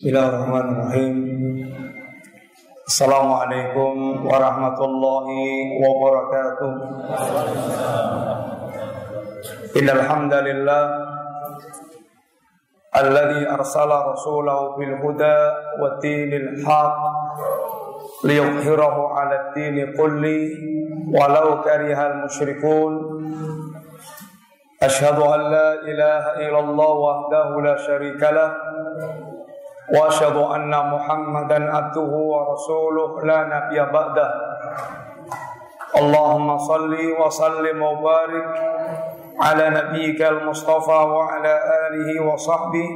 Bismillahirrahmanirrahim. Assalamualaikum warahmatullahi wabarakatuh. Innal hamdalillah alladhi arsala rasulahu bil huda wa dinil haq liyughhirahu 'ala ad-din kulli walau karihal musyrikun. Ashhadu an la ilaha illallah wahdahu la syarika lah واشهد ان محمدا عبده ورسوله لا نبي بعده اللهم صل وسلم وبارك على نبيك المصطفى وعلى اله وصحبه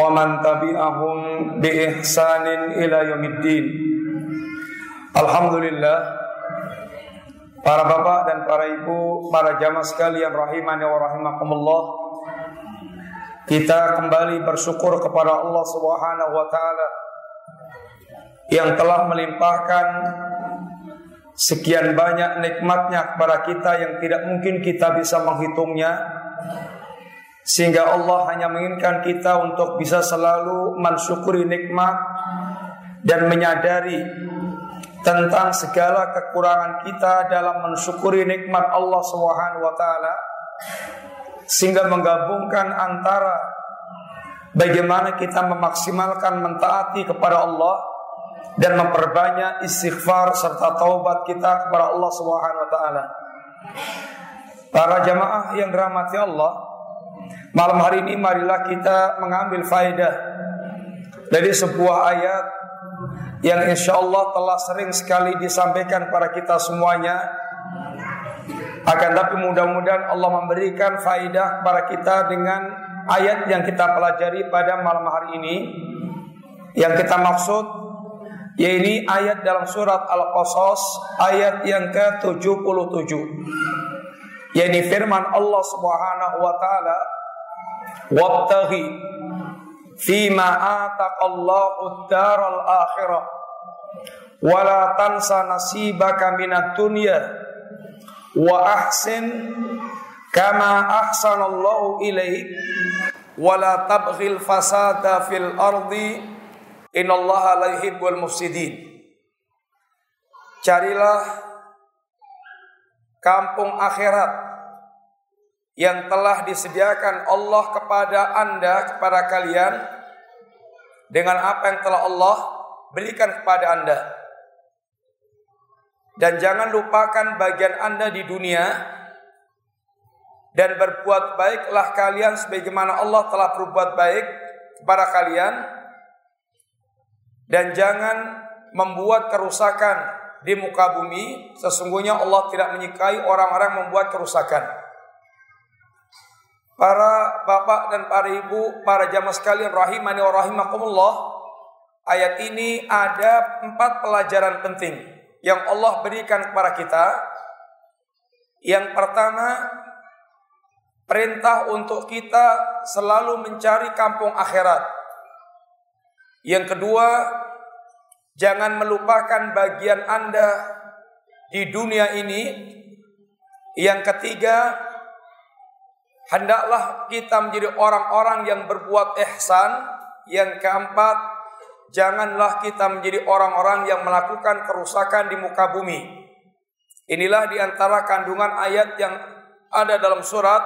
ومن تبعهم باحسان الى يوم الدين الحمد لله Para bapak dan para ibu, para jamaah sekalian rahimani wa rahimakumullah. kita kembali bersyukur kepada Allah Subhanahu wa taala yang telah melimpahkan sekian banyak nikmatnya kepada kita yang tidak mungkin kita bisa menghitungnya. Sehingga Allah hanya menginginkan kita untuk bisa selalu mensyukuri nikmat dan menyadari tentang segala kekurangan kita dalam mensyukuri nikmat Allah Subhanahu wa taala sehingga menggabungkan antara bagaimana kita memaksimalkan mentaati kepada Allah dan memperbanyak istighfar serta taubat kita kepada Allah Subhanahu wa taala. Para jamaah yang dirahmati Allah, malam hari ini marilah kita mengambil faedah dari sebuah ayat yang insya Allah telah sering sekali disampaikan pada kita semuanya akan tapi mudah-mudahan Allah memberikan faidah kepada kita dengan ayat yang kita pelajari pada malam hari ini. Yang kita maksud yaitu ayat dalam surat Al-Qasas ayat yang ke-77. Yaitu firman Allah Subhanahu wa taala, "Wabtaghi fima ataqallahu ad-daral akhirah wa la tansa nasibaka minad dunya." Wa ahsin kama ahsanallahu ilaik wa la tabghil fasada fil ardi. Innallaha la yuhibbul mufsidin. Carilah kampung akhirat yang telah disediakan Allah kepada Anda kepada kalian dengan apa yang telah Allah berikan kepada Anda dan jangan lupakan bagian Anda di dunia. Dan berbuat baiklah kalian sebagaimana Allah telah berbuat baik kepada kalian. Dan jangan membuat kerusakan di muka bumi. Sesungguhnya Allah tidak menyukai orang-orang membuat kerusakan. Para bapak dan para ibu para jamaah sekalian rahimani wa rahimakumullah. Ayat ini ada empat pelajaran penting yang Allah berikan kepada kita. Yang pertama, perintah untuk kita selalu mencari kampung akhirat. Yang kedua, jangan melupakan bagian Anda di dunia ini. Yang ketiga, hendaklah kita menjadi orang-orang yang berbuat ihsan. Yang keempat, janganlah kita menjadi orang-orang yang melakukan kerusakan di muka bumi. Inilah di antara kandungan ayat yang ada dalam surat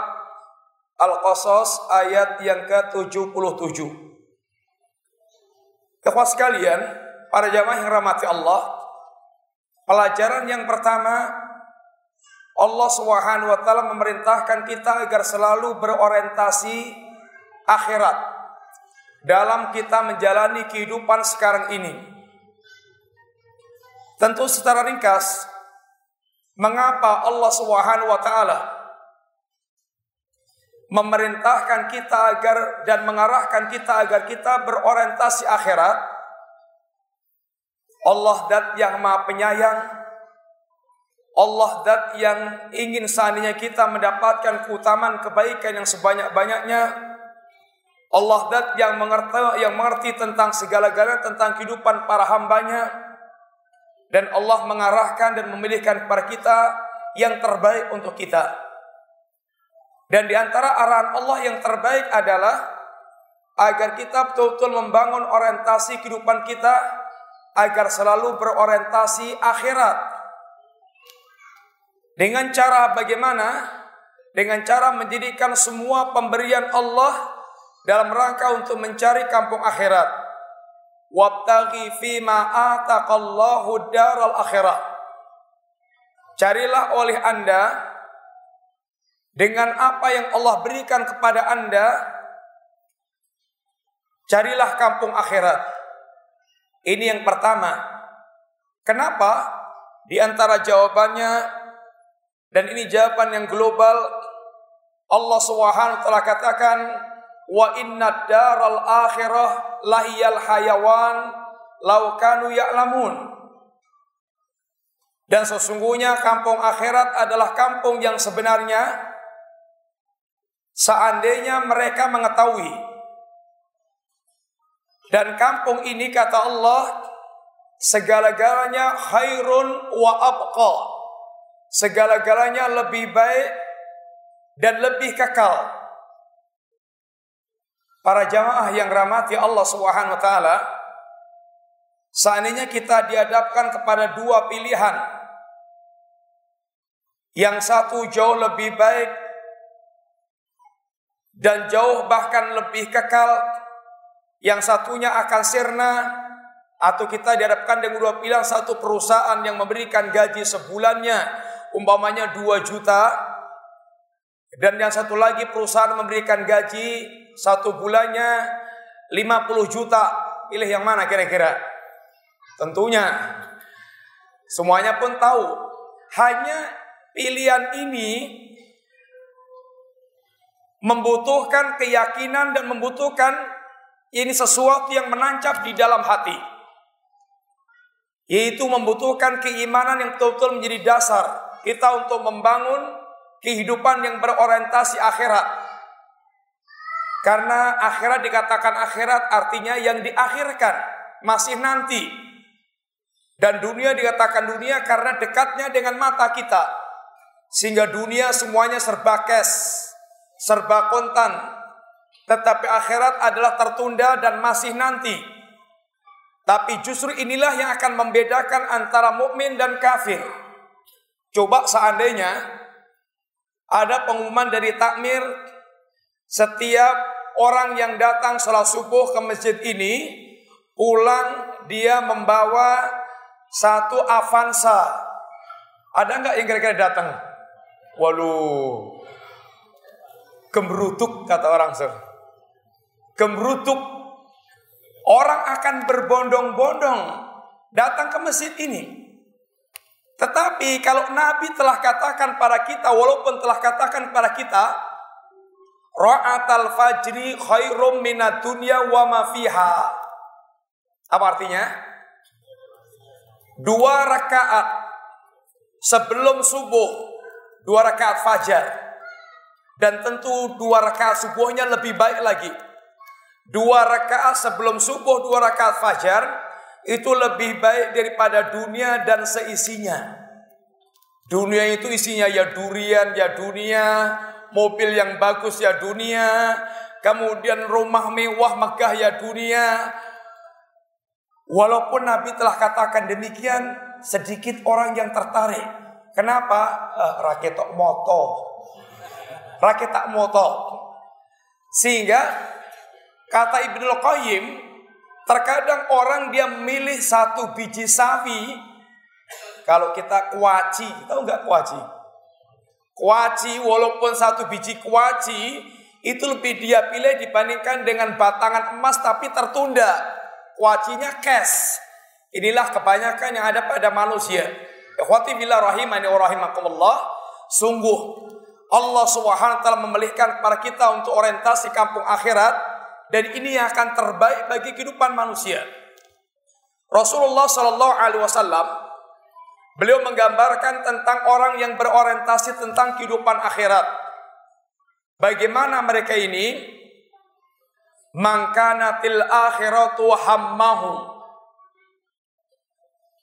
Al-Qasas ayat yang ke-77. Kepas sekalian, para jamaah yang rahmati Allah, pelajaran yang pertama Allah taala memerintahkan kita agar selalu berorientasi akhirat dalam kita menjalani kehidupan sekarang ini. Tentu secara ringkas, mengapa Allah Subhanahu wa taala memerintahkan kita agar dan mengarahkan kita agar kita berorientasi akhirat? Allah dat yang Maha Penyayang, Allah dat yang ingin seandainya kita mendapatkan keutamaan kebaikan yang sebanyak-banyaknya, Allah dat yang mengerti yang mengerti tentang segala-galanya tentang kehidupan para hambanya dan Allah mengarahkan dan memilihkan kepada kita yang terbaik untuk kita. Dan di antara arahan Allah yang terbaik adalah agar kita betul-betul membangun orientasi kehidupan kita agar selalu berorientasi akhirat. Dengan cara bagaimana? Dengan cara menjadikan semua pemberian Allah dalam rangka untuk mencari kampung akhirat. Wabtaghi fima ataqallahu daral akhirah. Carilah oleh Anda dengan apa yang Allah berikan kepada Anda, carilah kampung akhirat. Ini yang pertama. Kenapa? Di antara jawabannya dan ini jawaban yang global Allah Subhanahu katakan wa inna daral akhirah lahiyal hayawan lau kanu ya'lamun dan sesungguhnya kampung akhirat adalah kampung yang sebenarnya seandainya mereka mengetahui. Dan kampung ini kata Allah segala-galanya khairun wa abqa. Segala-galanya lebih baik dan lebih kekal. Para jamaah yang rahmati Allah Subhanahu wa taala, seandainya kita dihadapkan kepada dua pilihan yang satu jauh lebih baik dan jauh bahkan lebih kekal. Yang satunya akan sirna atau kita dihadapkan dengan dua pilihan satu perusahaan yang memberikan gaji sebulannya umpamanya 2 juta dan yang satu lagi perusahaan memberikan gaji satu bulannya 50 juta pilih yang mana kira-kira tentunya semuanya pun tahu hanya Pilihan ini membutuhkan keyakinan dan membutuhkan ini sesuatu yang menancap di dalam hati. Yaitu membutuhkan keimanan yang betul-betul menjadi dasar kita untuk membangun kehidupan yang berorientasi akhirat. Karena akhirat dikatakan akhirat artinya yang diakhirkan, masih nanti. Dan dunia dikatakan dunia karena dekatnya dengan mata kita. Sehingga dunia semuanya serba cash, serba kontan. Tetapi akhirat adalah tertunda dan masih nanti. Tapi justru inilah yang akan membedakan antara mukmin dan kafir. Coba seandainya ada pengumuman dari takmir setiap orang yang datang sholat subuh ke masjid ini pulang dia membawa satu Avanza. Ada nggak yang kira-kira datang? Walu Gemerutuk kata orang sir. Gemerutuk. Orang akan berbondong-bondong datang ke masjid ini. Tetapi kalau Nabi telah katakan pada kita, walaupun telah katakan pada kita, Ra'atal fajri khairum minat dunya wa ma fiha. Apa artinya? Dua rakaat sebelum subuh dua rakaat fajar. Dan tentu dua rakaat subuhnya lebih baik lagi. Dua rakaat sebelum subuh, dua rakaat fajar itu lebih baik daripada dunia dan seisinya. Dunia itu isinya ya durian, ya dunia, mobil yang bagus ya dunia, kemudian rumah mewah megah ya dunia. Walaupun Nabi telah katakan demikian, sedikit orang yang tertarik. Kenapa? Uh, raketok moto. Raketak moto. Sehingga kata Ibnu Qayyim, terkadang orang dia milih satu biji sawi kalau kita kuaci, tahu nggak kuaci? Kuaci walaupun satu biji kuaci itu lebih dia pilih dibandingkan dengan batangan emas tapi tertunda. Kuacinya cash. Inilah kebanyakan yang ada pada manusia. Ikhwati bila rahimani wa rahimakumullah, sungguh Allah Subhanahu wa taala memilihkan kepada kita untuk orientasi kampung akhirat dan ini yang akan terbaik bagi kehidupan manusia. Rasulullah Shallallahu alaihi wasallam beliau menggambarkan tentang orang yang berorientasi tentang kehidupan akhirat. Bagaimana mereka ini? Mangkanatil akhiratu hammahu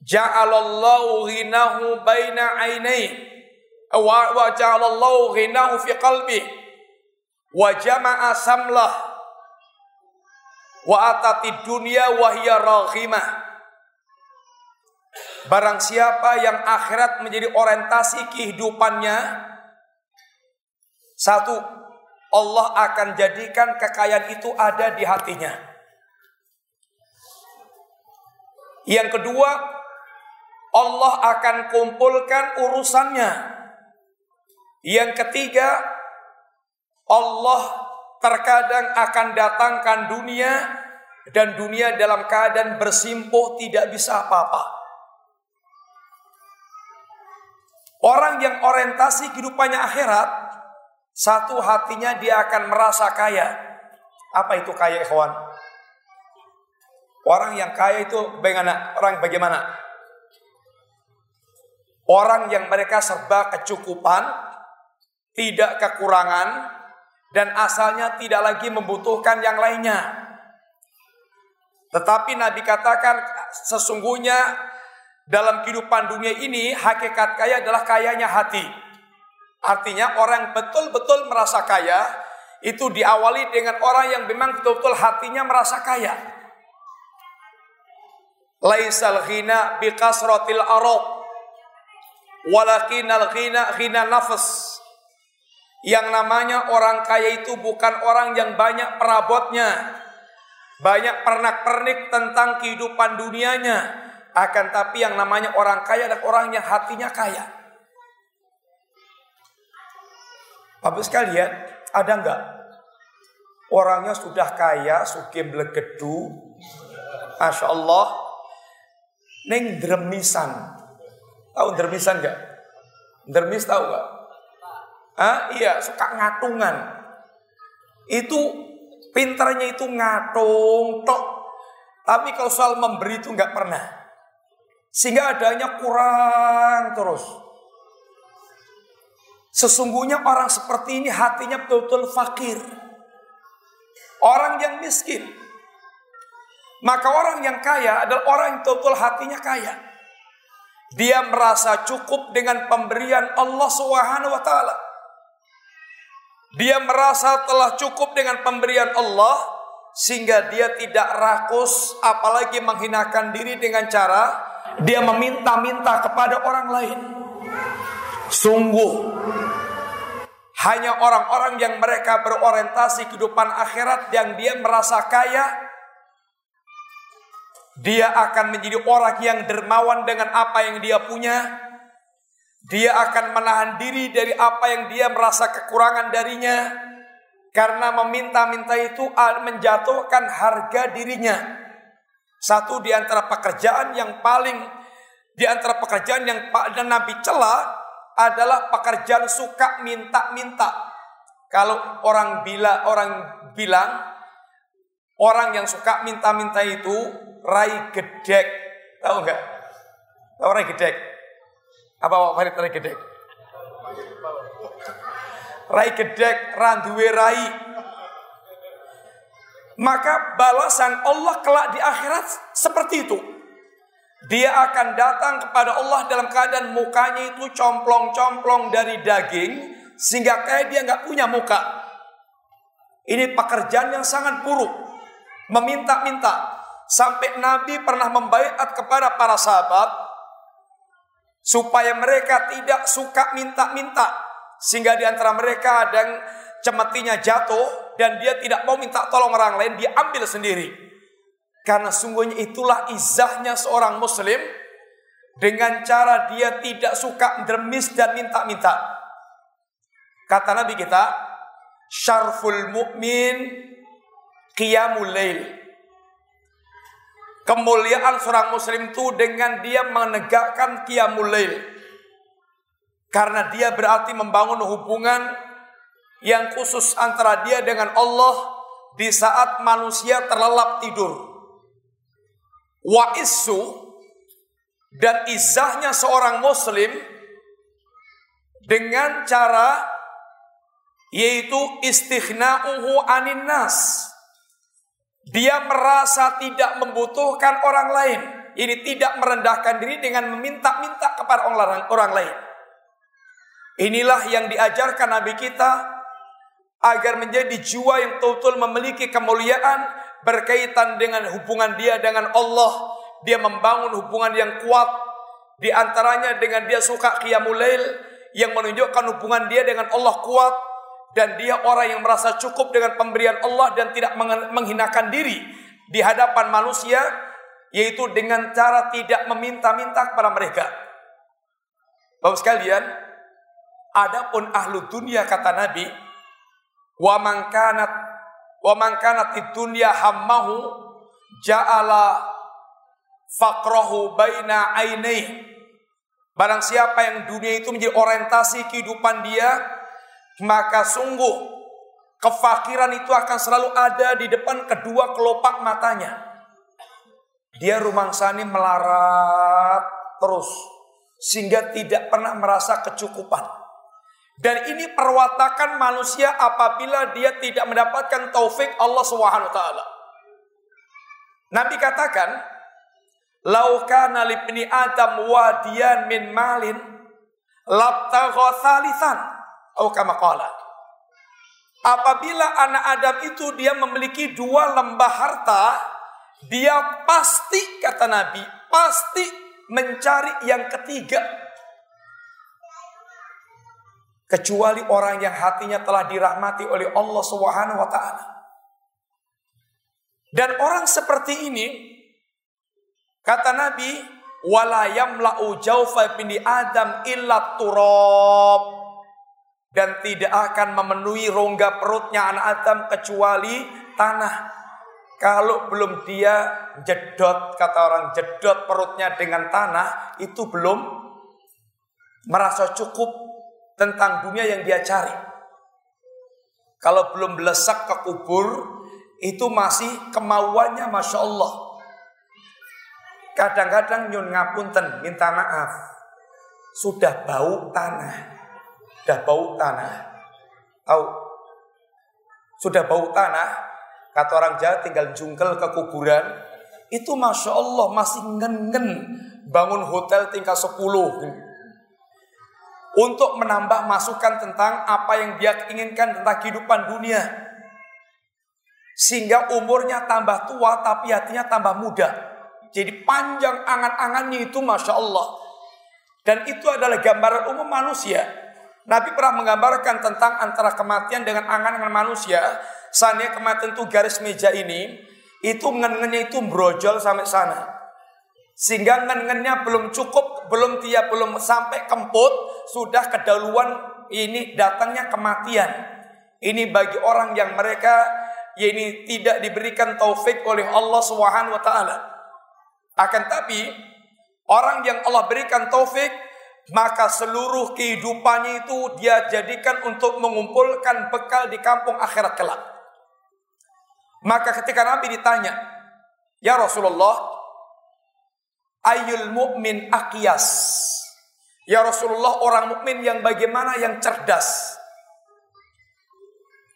ja'alallahu ghinahu baina ainai wa, wa ja'alallahu ghinahu fi qalbi wa jama'a samlah wa atati dunya wa hiya raghimah. Barang siapa yang akhirat menjadi orientasi kehidupannya, satu, Allah akan jadikan kekayaan itu ada di hatinya. Yang kedua, Allah akan kumpulkan urusannya. Yang ketiga, Allah terkadang akan datangkan dunia dan dunia dalam keadaan bersimpuh tidak bisa apa-apa. Orang yang orientasi kehidupannya akhirat, satu hatinya dia akan merasa kaya. Apa itu kaya ikhwan? Orang yang kaya itu bagaimana? Orang bagaimana? Orang yang mereka serba kecukupan, tidak kekurangan, dan asalnya tidak lagi membutuhkan yang lainnya. Tetapi Nabi katakan sesungguhnya dalam kehidupan dunia ini hakikat kaya adalah kayanya hati. Artinya orang betul-betul merasa kaya itu diawali dengan orang yang memang betul-betul hatinya merasa kaya. Laisal ghina biqasratil arab walakinal ghina ghina nafas. Yang namanya orang kaya itu bukan orang yang banyak perabotnya, banyak pernak-pernik tentang kehidupan dunianya, akan tapi yang namanya orang kaya adalah orang yang hatinya kaya. Bapak sekalian, ada enggak orangnya sudah kaya, suki blegedu, Masya Allah, neng dermisan. Tahu dermisan enggak? Dermis tahu enggak? Ah, iya, suka ngatungan. Itu pintarnya itu ngatung tok. Tapi kalau soal memberi itu enggak pernah. Sehingga adanya kurang terus. Sesungguhnya orang seperti ini hatinya betul-betul fakir. Orang yang miskin. Maka orang yang kaya adalah orang yang betul-betul hatinya kaya. Dia merasa cukup dengan pemberian Allah Subhanahu wa taala. Dia merasa telah cukup dengan pemberian Allah sehingga dia tidak rakus apalagi menghinakan diri dengan cara dia meminta-minta kepada orang lain. Sungguh hanya orang-orang yang mereka berorientasi kehidupan akhirat yang dia merasa kaya dia akan menjadi orang yang dermawan dengan apa yang dia punya. Dia akan menahan diri dari apa yang dia merasa kekurangan darinya. Karena meminta-minta itu menjatuhkan harga dirinya. Satu di antara pekerjaan yang paling di antara pekerjaan yang dan Nabi celah adalah pekerjaan suka minta-minta. Kalau orang bila orang bilang orang yang suka minta-minta itu rai gedek, tahu nggak? Tahu rai gedek? Apa Pak Farid rai gedek? Rai gedek, randuwe rai, maka balasan Allah kelak di akhirat seperti itu. Dia akan datang kepada Allah dalam keadaan mukanya itu complong-complong dari daging sehingga kayak dia nggak punya muka. Ini pekerjaan yang sangat buruk. Meminta-minta. Sampai Nabi pernah membaiat kepada para sahabat supaya mereka tidak suka minta-minta. Sehingga di antara mereka ada yang cemetinya jatuh dan dia tidak mau minta tolong orang lain, dia ambil sendiri. Karena sungguhnya itulah izahnya seorang muslim dengan cara dia tidak suka dermis dan minta-minta. Kata Nabi kita, syarful mu'min qiyamul lail. Kemuliaan seorang muslim itu dengan dia menegakkan qiyamul lail. Karena dia berarti membangun hubungan yang khusus antara dia dengan Allah di saat manusia terlelap tidur. Wa isu dan izahnya seorang muslim dengan cara yaitu istighna'uhu anin nas. Dia merasa tidak membutuhkan orang lain. Ini tidak merendahkan diri dengan meminta-minta kepada orang, orang lain. Inilah yang diajarkan Nabi kita agar menjadi jiwa yang total memiliki kemuliaan berkaitan dengan hubungan dia dengan Allah. Dia membangun hubungan yang kuat. Di antaranya dengan dia suka qiyamul lail yang menunjukkan hubungan dia dengan Allah kuat dan dia orang yang merasa cukup dengan pemberian Allah dan tidak menghinakan diri di hadapan manusia yaitu dengan cara tidak meminta-minta kepada mereka. Bapak sekalian, adapun ahlu dunia kata Nabi, wa man kanat wa man kanat dunya hammahu ja'ala faqrahu baina ainihi Barang siapa yang dunia itu menjadi orientasi kehidupan dia, maka sungguh kefakiran itu akan selalu ada di depan kedua kelopak matanya. Dia rumangsani melarat terus sehingga tidak pernah merasa kecukupan. Dan ini perwatakan manusia apabila dia tidak mendapatkan taufik Allah Subhanahu wa taala. Nabi katakan, Laukana libni Adam wadiyan min malin labtagha thalithan atau kama qala. Apabila anak Adam itu dia memiliki dua lembah harta, dia pasti kata Nabi, pasti mencari yang ketiga. Kecuali orang yang hatinya telah dirahmati oleh Allah Subhanahu wa taala. Dan orang seperti ini Kata Nabi, wala yamla'u jaufa bini Adam illa turab. Dan tidak akan memenuhi rongga perutnya anak Adam kecuali tanah. Kalau belum dia jedot, kata orang jedot perutnya dengan tanah, itu belum merasa cukup tentang dunia yang dia cari. Kalau belum belesak ke kubur, itu masih kemauannya Masya Allah. Kadang-kadang nyun ngapunten minta maaf. Sudah bau tanah. Sudah bau tanah. Tahu? Sudah bau tanah. Kata orang Jawa tinggal jungkel ke kuburan. Itu Masya Allah masih ngen-ngen bangun hotel tingkat 10. Untuk menambah masukan tentang apa yang dia inginkan tentang kehidupan dunia. Sehingga umurnya tambah tua tapi hatinya tambah muda. Jadi panjang angan-angannya itu Masya Allah. Dan itu adalah gambaran umum manusia. Nabi pernah menggambarkan tentang antara kematian dengan angan-angan manusia. Seandainya kematian itu garis meja ini, itu ngen-ngennya itu brojol sampai sana. Sehingga ngen-ngennya belum cukup, belum dia belum sampai kemput, sudah kedahuluan ini datangnya kematian. Ini bagi orang yang mereka ini tidak diberikan taufik oleh Allah Subhanahu wa taala. Akan tapi orang yang Allah berikan taufik maka seluruh kehidupannya itu dia jadikan untuk mengumpulkan bekal di kampung akhirat kelak. Maka ketika Nabi ditanya, "Ya Rasulullah, ayul mu'min akiyas?" Ya Rasulullah, orang mukmin yang bagaimana yang cerdas?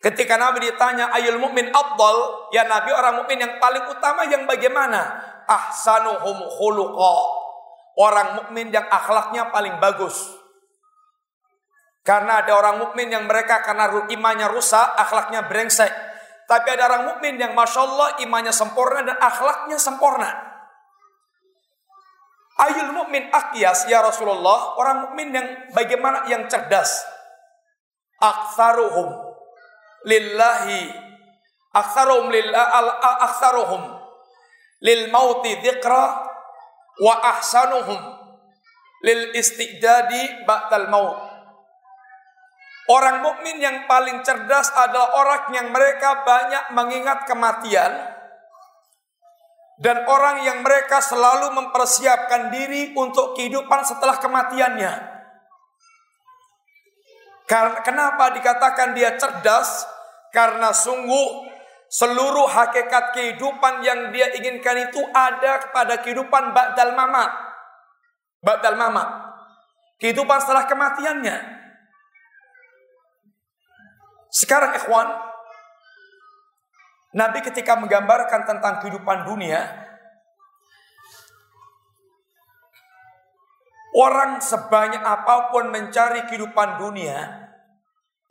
Ketika Nabi ditanya ayul mukmin abdal, ya Nabi orang mukmin yang paling utama yang bagaimana? ahsanuhum khuluqa. Orang mukmin yang akhlaknya paling bagus. Karena ada orang mukmin yang mereka karena imannya rusak, akhlaknya brengsek. Tapi ada orang mukmin yang masya Allah imannya sempurna dan akhlaknya sempurna. Ayul mukmin akyas ya Rasulullah, orang mukmin yang bagaimana yang cerdas. Aktsaruhum lillahi aktsaruhum lillah aktsaruhum lil mauti dzikra wa ahsanuhum lil istidadi ba'dal maut. Orang mukmin yang paling cerdas adalah orang yang mereka banyak mengingat kematian dan orang yang mereka selalu mempersiapkan diri untuk kehidupan setelah kematiannya. Karena kenapa dikatakan dia cerdas? Karena sungguh Seluruh hakikat kehidupan yang dia inginkan itu ada kepada kehidupan ba'dal mamat. Ba'dal mamat. Kehidupan setelah kematiannya. Sekarang ikhwan, Nabi ketika menggambarkan tentang kehidupan dunia, orang sebanyak apa pun mencari kehidupan dunia,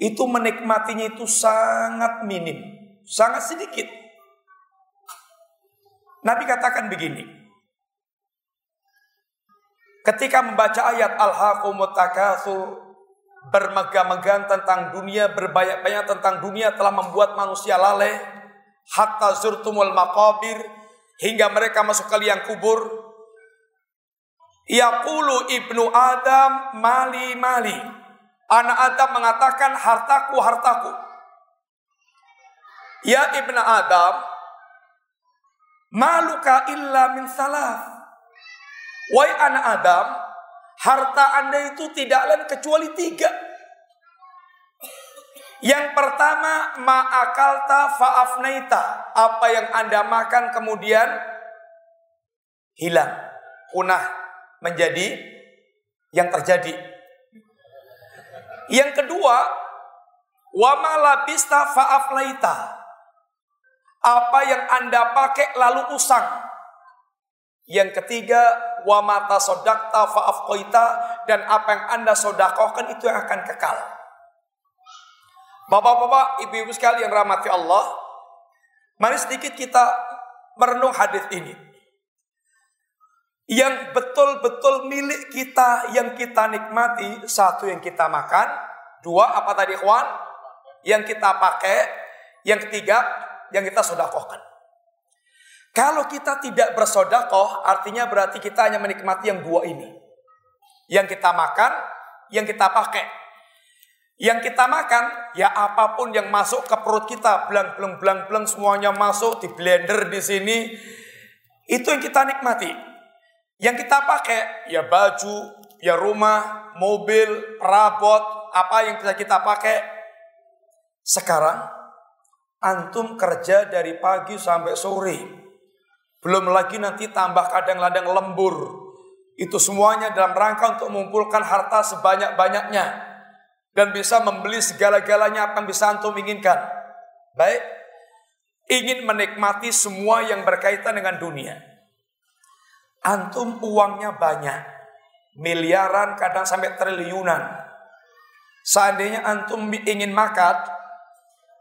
itu menikmatinya itu sangat minim sangat sedikit. Nabi katakan begini. Ketika membaca ayat Al-Hakumut Takatsur bermegah-megahan tentang dunia, berbanyak-banyak tentang dunia telah membuat manusia lalai hatta zurtumul maqabir hingga mereka masuk ke liang kubur. Yaqulu ibnu Adam mali mali. Anak Adam mengatakan hartaku hartaku. Ya ibnu Adam, maluka illa min salaf. Wahai anak Adam, harta anda itu tidak lain kecuali tiga. Yang pertama, ma'akalta fa'afnaita. Apa yang anda makan kemudian hilang. Punah menjadi yang terjadi. Yang kedua, wa malabista fa'aflaita. Apa yang anda pakai lalu usang. Yang ketiga, wa mata sodakta fa'afkoita. Dan apa yang anda sodakohkan itu yang akan kekal. Bapak-bapak, ibu-ibu sekalian rahmati Allah, mari sedikit kita merenung hadis ini. Yang betul-betul milik kita, yang kita nikmati, satu yang kita makan, dua apa tadi kawan? Yang kita pakai, yang ketiga yang kita sodakohkan. Kalau kita tidak bersodakoh, artinya berarti kita hanya menikmati yang dua ini. Yang kita makan, yang kita pakai. Yang kita makan, ya apa pun yang masuk ke perut kita, belang belang belang belang semuanya masuk di blender di sini, itu yang kita nikmati. Yang kita pakai, ya baju, ya rumah, mobil, perabot, apa yang bisa kita pakai. Sekarang, antum kerja dari pagi sampai sore. Belum lagi nanti tambah kadang-kadang lembur. Itu semuanya dalam rangka untuk mengumpulkan harta sebanyak-banyaknya dan bisa membeli segala-galanya apa yang bisa antum inginkan. Baik, ingin menikmati semua yang berkaitan dengan dunia. Antum uangnya banyak, miliaran kadang sampai triliunan. Seandainya antum ingin makan,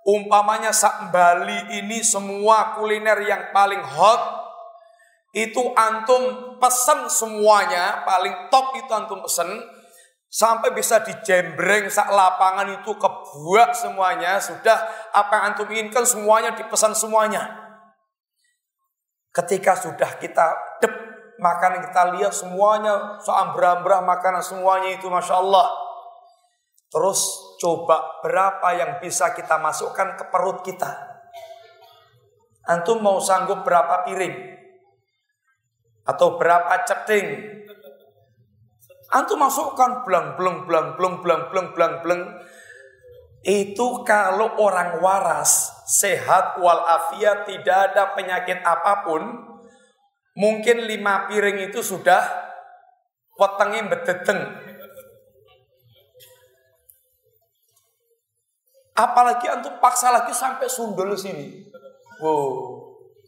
umpamanya sak Bali ini semua kuliner yang paling hot, itu antum pesen semuanya, paling top itu antum pesen, Sampai bisa dijembreng sak lapangan itu kebuak semuanya. Sudah apa yang antum inginkan semuanya dipesan semuanya. Ketika sudah kita dep makanan kita lihat semuanya seambra-ambra makanan semuanya itu Masya Allah. Terus coba berapa yang bisa kita masukkan ke perut kita. Antum mau sanggup berapa piring? Atau berapa ceting? Antum masukkan belang belang belang belang belang belang belang belang. Itu kalau orang waras, sehat walafiat, tidak ada penyakit apa pun, mungkin lima piring itu sudah potongnya bedeteng. Apalagi antum paksa lagi sampai sundul sini. Wow,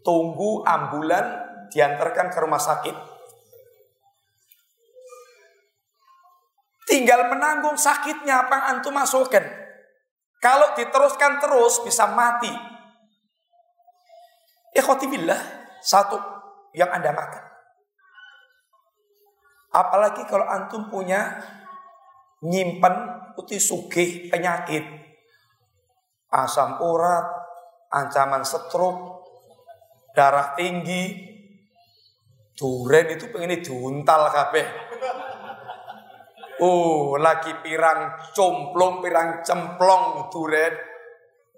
tunggu ambulan diantarkan ke rumah sakit. Tinggal menanggung sakitnya apa antum masukkan. Kalau diteruskan terus bisa mati. Ikhwatibillah, satu yang Anda makan. Apalagi kalau antum punya nyimpen putih sugih penyakit. Asam urat, ancaman stroke, darah tinggi, duren itu pengen diuntal kabeh. Oh, lagi pirang complong, pirang cemplong duren.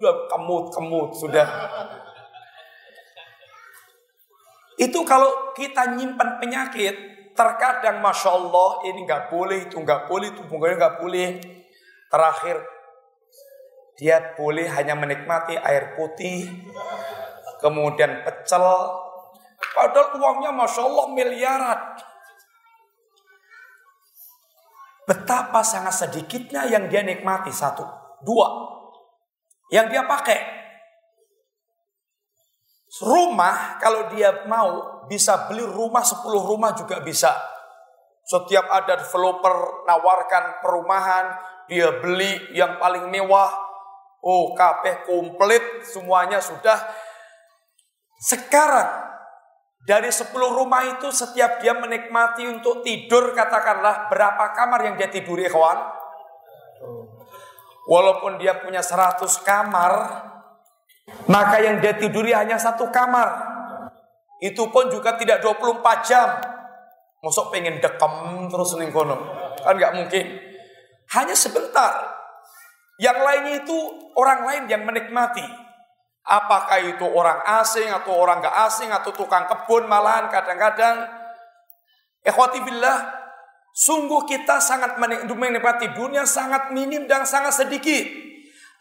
Udah kemut-kemut sudah. Itu kalau kita nyimpan penyakit, terkadang masya Allah ini nggak boleh, itu nggak boleh, itu nggak boleh. Terakhir dia boleh hanya menikmati air putih, kemudian pecel. Padahal uangnya masya Allah miliaran. Betapa sangat sedikitnya yang dia nikmati satu, dua, yang dia pakai. Rumah kalau dia mau bisa beli rumah 10 rumah juga bisa. Setiap ada developer nawarkan perumahan, dia beli yang paling mewah. Oh, kabeh komplit semuanya sudah. Sekarang Dari 10 rumah itu setiap dia menikmati untuk tidur katakanlah berapa kamar yang dia tiduri kawan? Walaupun dia punya 100 kamar, maka yang dia tiduri hanya satu kamar. Itu pun juga tidak 24 jam. Masuk pengen dekem terus ning. Kan nggak mungkin. Hanya sebentar. Yang lainnya itu orang lain yang menikmati. Apakah itu orang asing atau orang gak asing atau tukang kebun malahan kadang-kadang. Ikhwati billah, sungguh kita sangat menikmati dunia sangat minim dan sangat sedikit.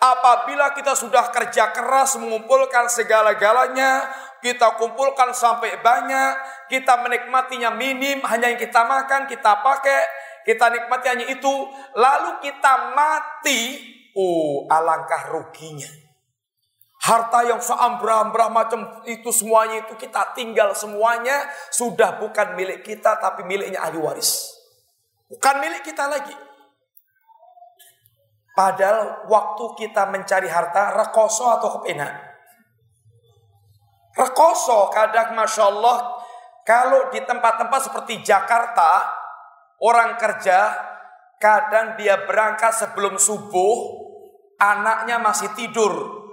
Apabila kita sudah kerja keras mengumpulkan segala-galanya, kita kumpulkan sampai banyak, kita menikmatinya minim, hanya yang kita makan, kita pakai, kita nikmati hanya itu, lalu kita mati, oh alangkah ruginya. Harta yang seambrah-ambrah macam itu semuanya itu kita tinggal semuanya sudah bukan milik kita tapi miliknya ahli waris. Bukan milik kita lagi. Padahal waktu kita mencari harta rekoso atau kepena. Rekoso kadang Masya Allah kalau di tempat-tempat seperti Jakarta orang kerja kadang dia berangkat sebelum subuh anaknya masih tidur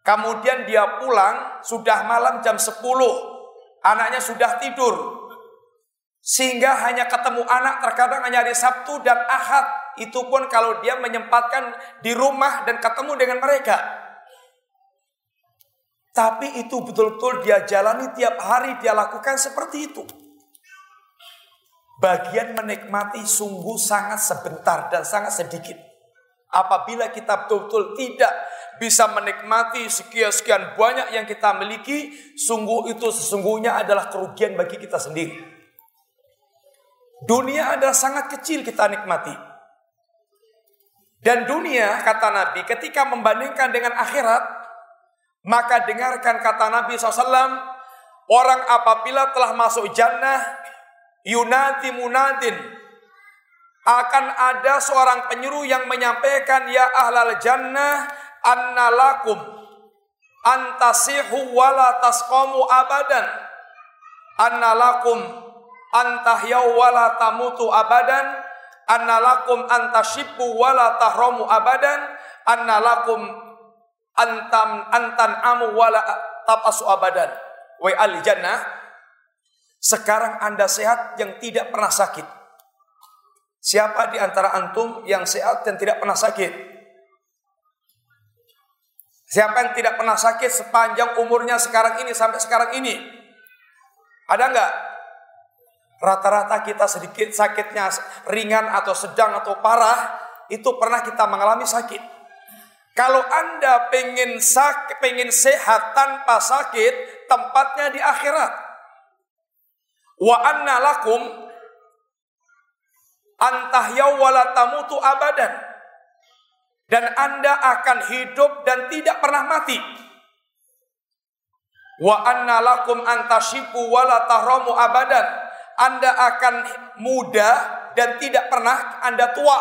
Kemudian dia pulang sudah malam jam 10. Anaknya sudah tidur. Sehingga hanya ketemu anak terkadang hanya hari Sabtu dan Ahad. Itu pun kalau dia menyempatkan di rumah dan ketemu dengan mereka. Tapi itu betul-betul dia jalani tiap hari dia lakukan seperti itu. Bagian menikmati sungguh sangat sebentar dan sangat sedikit. Apabila kita betul-betul tidak bisa menikmati sekian-sekian banyak yang kita miliki, sungguh itu sesungguhnya adalah kerugian bagi kita sendiri. Dunia adalah sangat kecil kita nikmati. Dan dunia, kata Nabi, ketika membandingkan dengan akhirat, maka dengarkan kata Nabi SAW, orang apabila telah masuk jannah, yunati munadin, akan ada seorang penyuruh yang menyampaikan ya ahlal jannah annalakum antasihu wala tasqamu abadan. Annalakum antahyau wala tamutu abadan. Annalakum antashibu wala tahramu abadan. Annalakum antam antan amu wala tabasu abadan. Wa al jannah sekarang anda sehat yang tidak pernah sakit. Siapa di antara antum yang sehat dan tidak pernah sakit? Siapa yang tidak pernah sakit sepanjang umurnya sekarang ini sampai sekarang ini? Ada enggak? Rata-rata kita sedikit sakitnya ringan atau sedang atau parah itu pernah kita mengalami sakit. Kalau anda pengen sakit, pengen sehat tanpa sakit, tempatnya di akhirat. Wa anna lakum antahyau wala tamutu abadan. Dan Anda akan hidup dan tidak pernah mati. Wa anna lakum antashibu wala tahramu abadan. Anda akan muda dan tidak pernah Anda tua.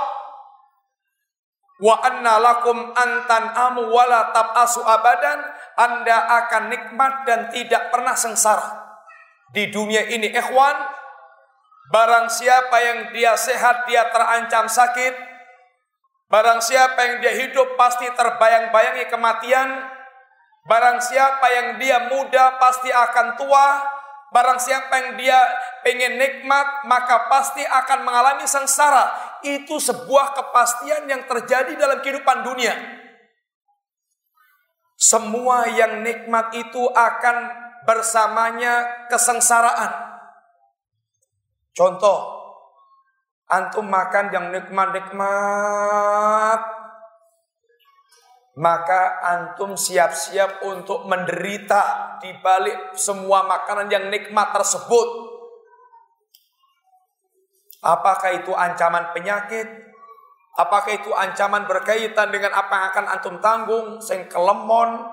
Wa anna lakum antan amu wala tabasu abadan. Anda akan nikmat dan tidak pernah sengsara. Di dunia ini ikhwan, Barang siapa yang dia sehat, dia terancam sakit. Barang siapa yang dia hidup, pasti terbayang-bayangi kematian. Barang siapa yang dia muda, pasti akan tua. Barang siapa yang dia pengen nikmat, maka pasti akan mengalami sengsara. Itu sebuah kepastian yang terjadi dalam kehidupan dunia. Semua yang nikmat itu akan bersamanya kesengsaraan. Contoh, antum makan yang nikmat-nikmat, maka antum siap-siap untuk menderita di balik semua makanan yang nikmat tersebut. Apakah itu ancaman penyakit? Apakah itu ancaman berkaitan dengan apa yang akan antum tanggung? Sing kelemon,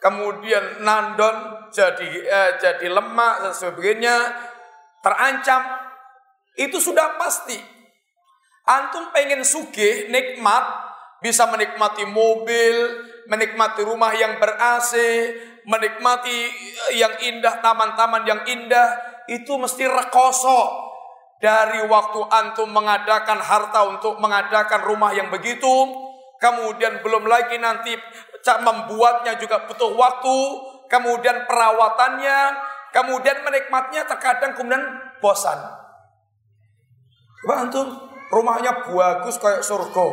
kemudian nandon jadi eh, jadi lemak dan sebagainya terancam itu sudah pasti. Antum pengen sugih, nikmat, bisa menikmati mobil, menikmati rumah yang ber-AC, menikmati yang indah, taman-taman yang indah, itu mesti rekoso. Dari waktu antum mengadakan harta untuk mengadakan rumah yang begitu, kemudian belum lagi nanti membuatnya juga butuh waktu, kemudian perawatannya, kemudian menikmatnya terkadang kemudian bosan. Coba antum rumahnya bagus kayak surga.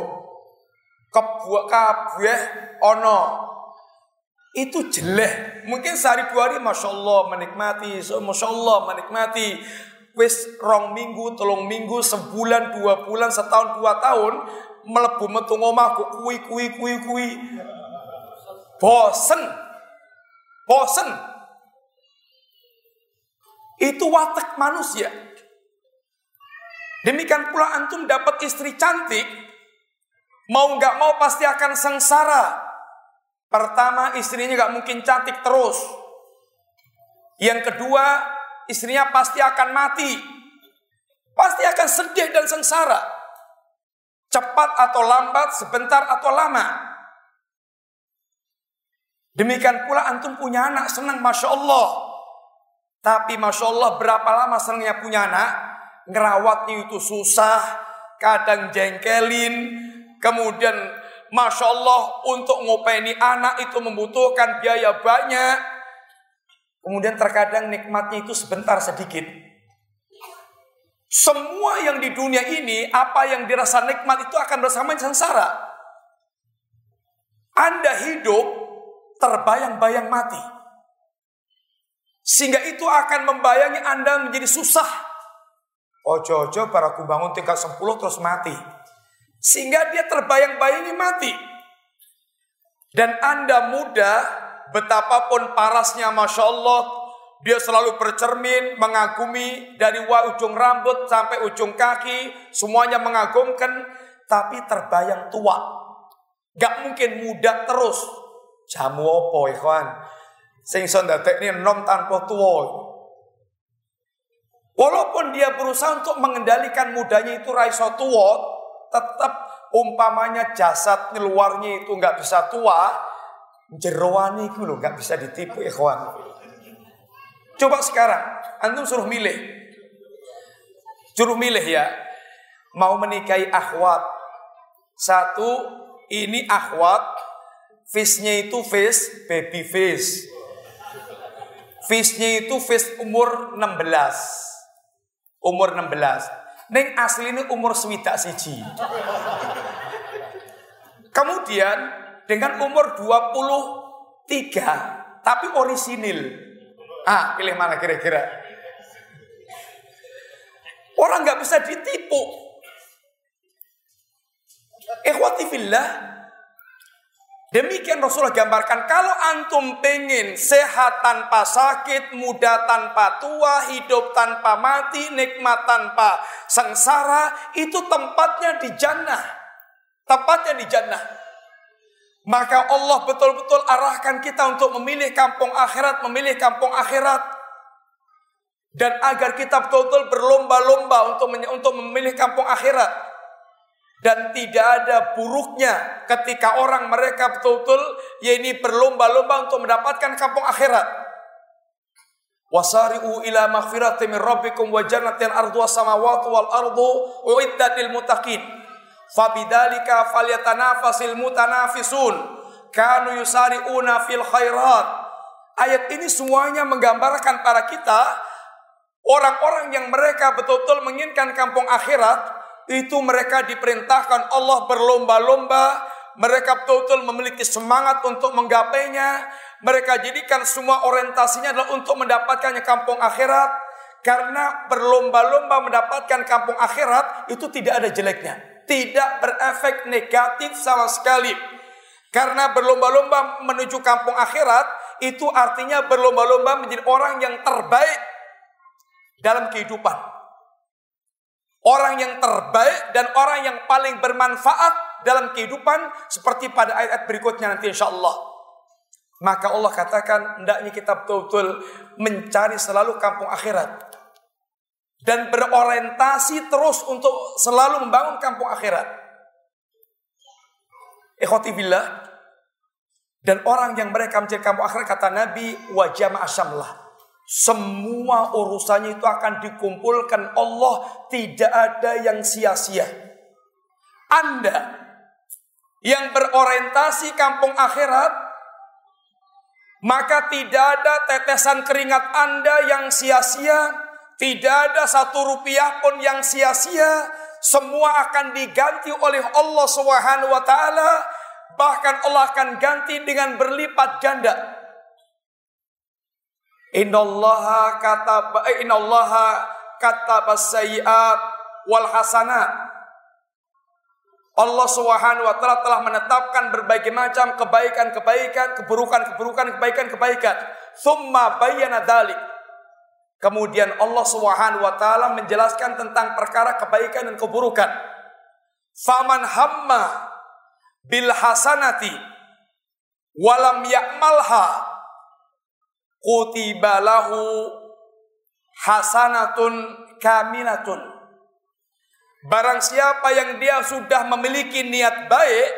Kebuak kabeh ono itu jelek. Mungkin sehari dua hari Masya Allah menikmati, so, Masya Allah menikmati. Wis rong minggu, tolong minggu, sebulan, dua bulan, setahun, dua tahun, melebu metu ngomahku, kui, kui, kui, kui. Bosen. Bosen. Itu watak manusia. Demikian pula antum dapat istri cantik, mau nggak mau pasti akan sengsara Pertama istrinya gak mungkin cantik terus. Yang kedua istrinya pasti akan mati. Pasti akan sedih dan sengsara. Cepat atau lambat, sebentar atau lama. Demikian pula antum punya anak senang Masya Allah. Tapi Masya Allah berapa lama senangnya punya anak? Ngerawatnya itu susah, kadang jengkelin, kemudian Masya Allah untuk ngopeni anak itu membutuhkan biaya banyak. Kemudian terkadang nikmatnya itu sebentar sedikit. Semua yang di dunia ini, apa yang dirasa nikmat itu akan bersama sengsara. Anda hidup terbayang-bayang mati. Sehingga itu akan membayangi Anda menjadi susah. Ojo-ojo para bangun tingkat 10 terus mati. Sehingga dia terbayang-bayangi mati. Dan Anda muda, betapapun parasnya Masya Allah, dia selalu bercermin, mengagumi dari ujung rambut sampai ujung kaki, semuanya mengagumkan, tapi terbayang tua. Gak mungkin muda terus. Jamu apa ikhwan? Sing sondatek ini nom tanpa tua. Walaupun dia berusaha untuk mengendalikan mudanya itu raiso tua, tetap umpamanya jasad luarnya itu nggak bisa tua, jeroani itu loh nggak bisa ditipu ikhwan. Coba sekarang, antum suruh milih. Suruh milih ya. Mau menikahi akhwat. Satu, ini akhwat. Face-nya itu face, baby face. Face-nya itu face umur 16. Umur 16. Neng asli ini umur swidak siji. Kemudian dengan umur 23 tapi orisinil. Ah, pilih mana kira-kira? Orang nggak bisa ditipu. Ikhwati fillah, Demikian Rasulullah gambarkan kalau antum pengen sehat tanpa sakit, muda tanpa tua, hidup tanpa mati, nikmat tanpa sengsara, itu tempatnya di jannah. Tempatnya di jannah. Maka Allah betul-betul arahkan kita untuk memilih kampung akhirat, memilih kampung akhirat. Dan agar kita betul-betul berlomba-lomba untuk untuk memilih kampung akhirat dan tidak ada buruknya ketika orang mereka betul-betul ya ini berlomba-lomba untuk mendapatkan kampung akhirat. Wasari'u ila maghfirati min rabbikum wa jannatin arduha samawati wal ardu uiddat lil muttaqin. Fabidzalika falyatanafasil mutanafisun. Kanu yusari'una fil khairat. Ayat ini semuanya menggambarkan para kita orang-orang yang mereka betul-betul menginginkan kampung akhirat itu mereka diperintahkan Allah berlomba-lomba, mereka betul-betul memiliki semangat untuk menggapainya, mereka jadikan semua orientasinya adalah untuk mendapatkannya kampung akhirat, karena berlomba-lomba mendapatkan kampung akhirat itu tidak ada jeleknya, tidak berefek negatif sama sekali. Karena berlomba-lomba menuju kampung akhirat itu artinya berlomba-lomba menjadi orang yang terbaik dalam kehidupan. Orang yang terbaik dan orang yang paling bermanfaat dalam kehidupan seperti pada ayat-ayat berikutnya nanti insya Allah. Maka Allah katakan hendaknya kita betul-betul mencari selalu kampung akhirat. Dan berorientasi terus untuk selalu membangun kampung akhirat. Ikhwati billah. Dan orang yang mereka mencari kampung akhirat kata Nabi wajah asyamlah. Semua urusannya itu akan dikumpulkan Allah tidak ada yang sia-sia. Anda yang berorientasi kampung akhirat maka tidak ada tetesan keringat Anda yang sia-sia, tidak ada satu rupiah pun yang sia-sia, semua akan diganti oleh Allah Subhanahu wa taala, bahkan Allah akan ganti dengan berlipat ganda. Innallaha kata eh, innallaha kata sayyiat wal hasanat. Allah Subhanahu wa taala telah menetapkan berbagai macam kebaikan-kebaikan, keburukan-keburukan, kebaikan-kebaikan. Tsumma bayyana dzalik. Kemudian Allah Subhanahu wa taala menjelaskan tentang perkara kebaikan dan keburukan. Faman hamma bil hasanati walam ya'malha kutiba lahu hasanatun kamilatun. Barang siapa yang dia sudah memiliki niat baik,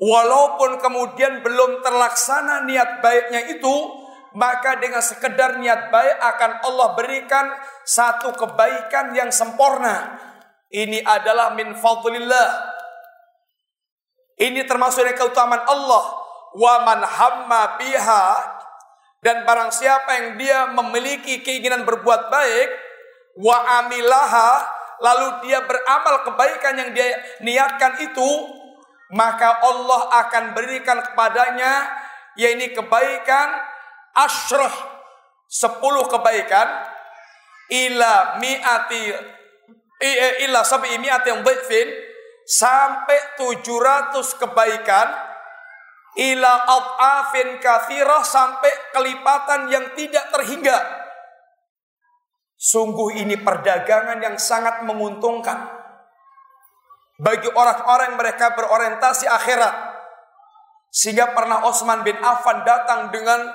walaupun kemudian belum terlaksana niat baiknya itu, maka dengan sekedar niat baik akan Allah berikan satu kebaikan yang sempurna. Ini adalah min fadlillah. Ini termasuk dari keutamaan Allah. Wa man hamma biha dan barang siapa yang dia memiliki keinginan berbuat baik, wa amilaha, lalu dia beramal kebaikan yang dia niatkan itu, maka Allah akan berikan kepadanya yaitu kebaikan asyrah sepuluh kebaikan ila mi'ati ila sabi mi'ati yang sampai 700 kebaikan ila afin kathirah sampai kelipatan yang tidak terhingga. Sungguh ini perdagangan yang sangat menguntungkan bagi orang-orang yang mereka berorientasi akhirat. Sehingga pernah Osman bin Affan datang dengan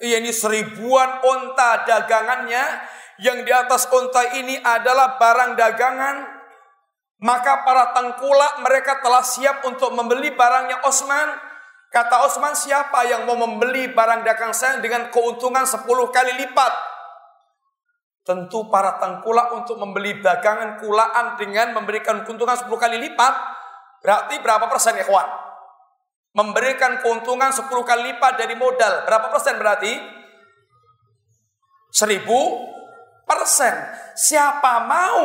ini seribuan onta dagangannya yang di atas onta ini adalah barang dagangan maka para tengkulak mereka telah siap untuk membeli barangnya Osman Kata Osman, siapa yang mau membeli barang dagang saya dengan keuntungan 10 kali lipat? Tentu para tengkulak untuk membeli dagangan kulaan dengan memberikan keuntungan 10 kali lipat. Berarti berapa persen ya kawan? Memberikan keuntungan 10 kali lipat dari modal. Berapa persen berarti? 1000 persen. Siapa mau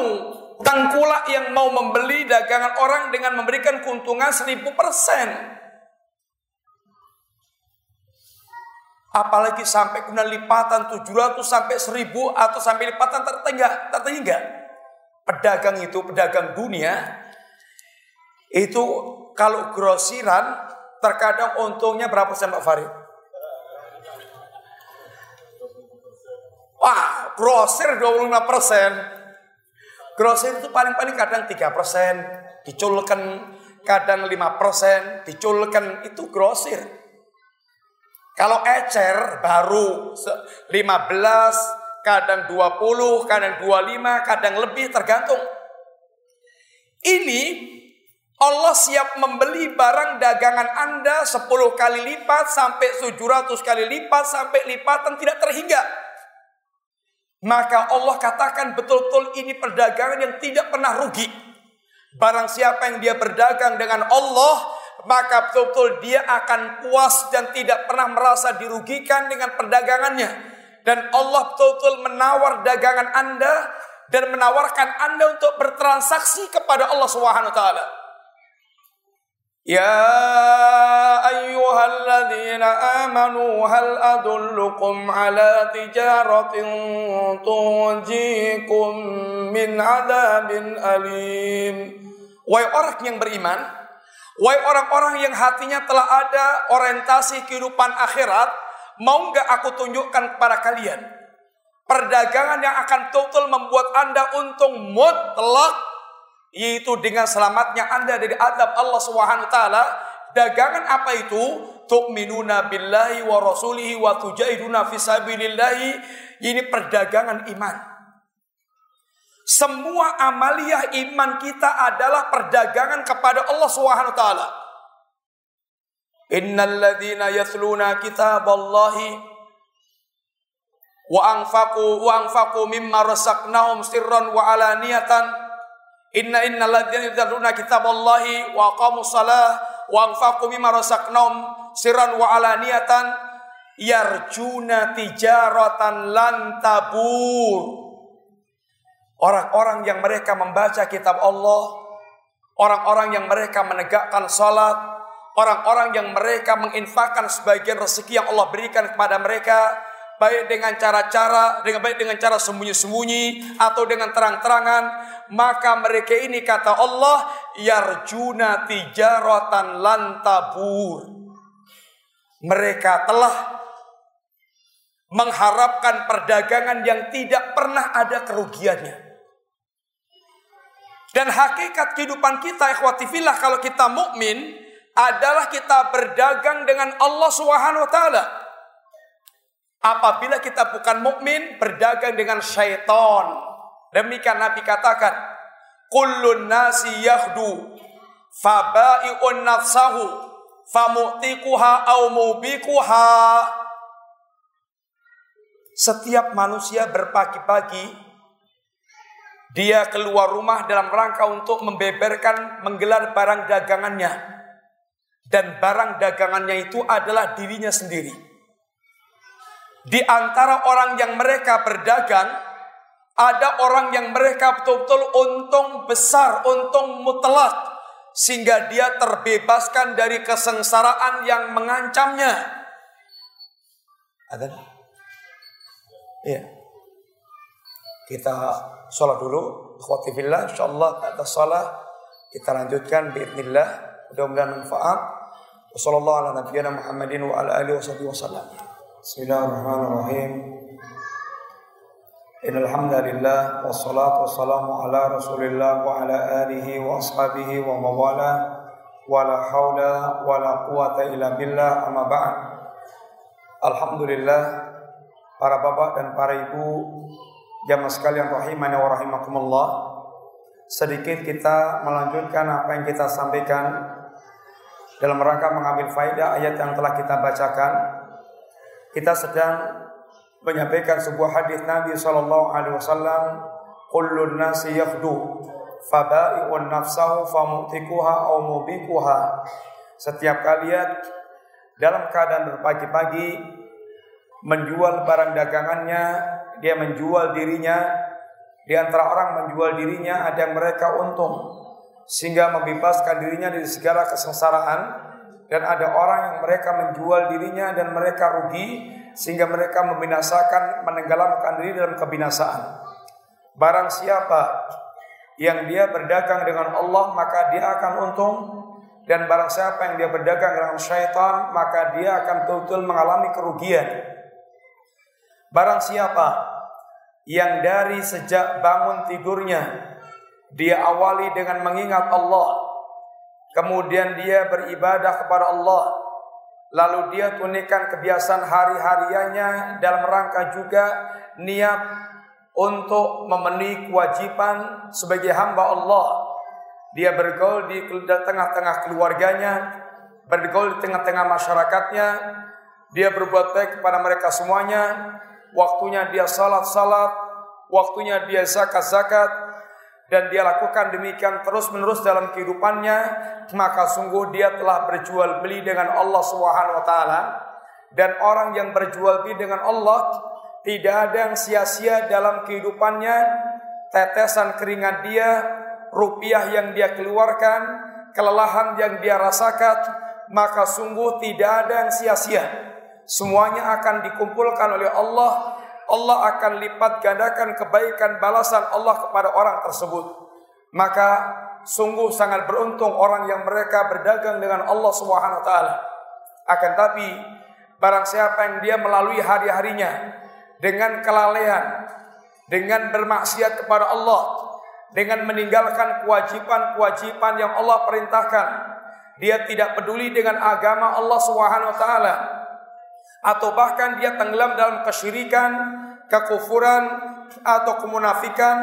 tengkulak yang mau membeli dagangan orang dengan memberikan keuntungan 1000 persen? Apalagi sampai kemudian lipatan 700 sampai 1000 atau sampai lipatan tertinggal, tertinggal. Pedagang itu, pedagang dunia, itu kalau grosiran terkadang untungnya berapa persen Pak Farid? Wah, grosir 25 persen. Grosir itu paling-paling kadang 3 persen, diculkan kadang 5 persen, diculkan itu grosir. Kalau ecer baru 15, kadang 20, kadang 25, kadang lebih tergantung. Ini Allah siap membeli barang dagangan Anda 10 kali lipat sampai 700 kali lipat sampai lipatan tidak terhingga. Maka Allah katakan betul-betul ini perdagangan yang tidak pernah rugi. Barang siapa yang dia berdagang dengan Allah, maka betul-betul dia akan puas dan tidak pernah merasa dirugikan dengan perdagangannya. Dan Allah betul-betul menawar dagangan Anda dan menawarkan Anda untuk bertransaksi kepada Allah Subhanahu wa taala. Ya ayyuhalladzina amanu hal adullukum ala tijaratin tunjikum min adabin alim. Wahai orang yang beriman, Wahai orang-orang yang hatinya telah ada orientasi kehidupan akhirat, mau nggak aku tunjukkan kepada kalian perdagangan yang akan total membuat anda untung mutlak, yaitu dengan selamatnya anda dari adab Allah Subhanahu Taala. Dagangan apa itu? Tu'minuna billahi wa rasulihi fisabilillahi. Ini perdagangan iman. Semua amaliyah iman kita adalah perdagangan kepada Allah Subhanahu wa taala. Innal ladzina yatluna kitaballahi wa anfaqu wa anfaqu mimma razaqnahum sirran wa alaniyatan. Inna innal ladzina yatluna kitaballahi wa aqamus salah wa anfaqu mimma razaqnahum sirran wa alaniyatan. Yarjuna tijaratan lan tabur Orang-orang yang mereka membaca kitab Allah, orang-orang yang mereka menegakkan salat, orang-orang yang mereka menginfakkan sebagian rezeki yang Allah berikan kepada mereka, baik dengan cara-cara, dengan baik dengan cara sembunyi-sembunyi atau dengan terang-terangan, maka mereka ini kata Allah yarjuna tijaratan lantabur. Mereka telah mengharapkan perdagangan yang tidak pernah ada kerugiannya. Dan hakikat kehidupan kita ikhwati kalau kita mukmin adalah kita berdagang dengan Allah Subhanahu wa taala. Apabila kita bukan mukmin berdagang dengan syaitan. Demikian Nabi katakan, kullun nasi yahdu fabai'un nafsahu famu'tikuha au mubikuha. Setiap manusia berpagi-pagi dia keluar rumah dalam rangka untuk membeberkan, menggelar barang dagangannya. Dan barang dagangannya itu adalah dirinya sendiri. Di antara orang yang mereka berdagang, ada orang yang mereka betul-betul untung besar, untung mutlak. Sehingga dia terbebaskan dari kesengsaraan yang mengancamnya. Ada? Iya. Kita sholat dulu. Akhwati fillah, insyaallah atas sholat kita lanjutkan biidznillah. Mudah-mudahan manfaat. Wassallallahu ala nabiyyina Muhammadin wa ala alihi wasallam. Bismillahirrahmanirrahim. Innal hamdalillah wassalatu wassalamu ala Rasulillah wa ala alihi wa ashabihi wa mawala wa la haula wa la quwata illa billah amma ba'd. Alhamdulillah para bapak dan para ibu Jamaah sekalian rahimani wa rahimakumullah. Sedikit kita melanjutkan apa yang kita sampaikan dalam rangka mengambil faedah ayat yang telah kita bacakan. Kita sedang menyampaikan sebuah hadis Nabi sallallahu alaihi wasallam, "Kullun nasi yakhdu faba'i'un nafsahu famutikuha aw mubikuha." Setiap kalian dalam keadaan berpagi-pagi menjual barang dagangannya dia menjual dirinya. Di antara orang menjual dirinya ada yang mereka untung. Sehingga membebaskan dirinya dari segala kesengsaraan. Dan ada orang yang mereka menjual dirinya dan mereka rugi. Sehingga mereka membinasakan menenggelamkan diri dalam kebinasaan. Barang siapa yang dia berdagang dengan Allah maka dia akan untung. Dan barang siapa yang dia berdagang dengan syaitan maka dia akan betul-betul mengalami kerugian. Barang siapa yang dari sejak bangun tidurnya dia awali dengan mengingat Allah. Kemudian dia beribadah kepada Allah. Lalu dia tunaikan kebiasaan hari-hariannya dalam rangka juga niat untuk memenuhi kewajiban sebagai hamba Allah. Dia bergaul di tengah-tengah keluarganya bergaul di tengah-tengah masyarakatnya. Dia berbuat baik kepada mereka semuanya waktunya dia salat-salat, waktunya dia zakat-zakat, dan dia lakukan demikian terus-menerus dalam kehidupannya, maka sungguh dia telah berjual beli dengan Allah taala. Dan orang yang berjual beli dengan Allah tidak ada yang sia-sia dalam kehidupannya, tetesan keringat dia, rupiah yang dia keluarkan, kelelahan yang dia rasakan, maka sungguh tidak ada yang sia-sia semuanya akan dikumpulkan oleh Allah. Allah akan lipat gandakan kebaikan balasan Allah kepada orang tersebut. Maka sungguh sangat beruntung orang yang mereka berdagang dengan Allah Subhanahu wa taala. Akan tapi barang siapa yang dia melalui hari-harinya dengan kelalaian, dengan bermaksiat kepada Allah, dengan meninggalkan kewajiban-kewajiban yang Allah perintahkan, dia tidak peduli dengan agama Allah Subhanahu wa taala atau bahkan dia tenggelam dalam kesyirikan, kekufuran atau kemunafikan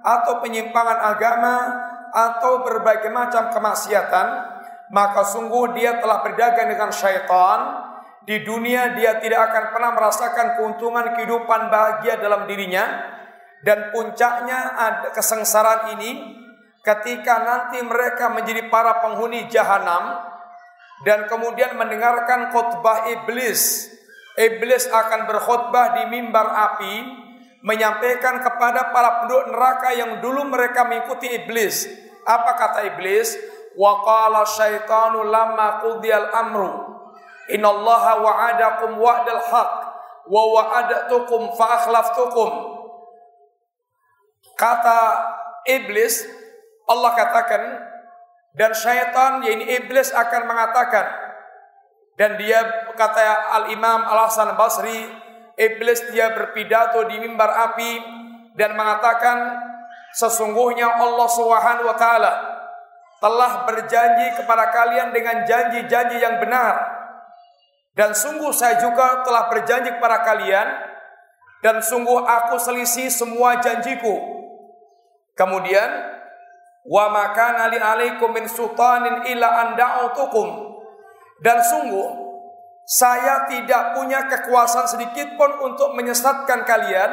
atau penyimpangan agama atau berbagai macam kemaksiatan maka sungguh dia telah berdagang dengan syaitan. Di dunia dia tidak akan pernah merasakan keuntungan kehidupan bahagia dalam dirinya. Dan puncaknya ada kesengsaraan ini ketika nanti mereka menjadi para penghuni jahanam dan kemudian mendengarkan khutbah iblis. Iblis akan berkhutbah di mimbar api menyampaikan kepada para penduduk neraka yang dulu mereka mengikuti iblis. Apa kata iblis? Wa qala syaitanu lamma qudiyal amru. Innallaha wa'adakum wa'dal haq wa wa'adatukum fa akhlaftukum. Kata iblis, Allah katakan dan syaitan yaitu iblis akan mengatakan dan dia kata Al-Imam Al-Hasan Basri iblis dia berpidato di mimbar api dan mengatakan sesungguhnya Allah Subhanahu wa taala telah berjanji kepada kalian dengan janji-janji yang benar dan sungguh saya juga telah berjanji kepada kalian dan sungguh aku selisih semua janjiku kemudian Wa makana li alaikum min sultanin illa an da'utukum. Dan sungguh saya tidak punya kekuasaan sedikit pun untuk menyesatkan kalian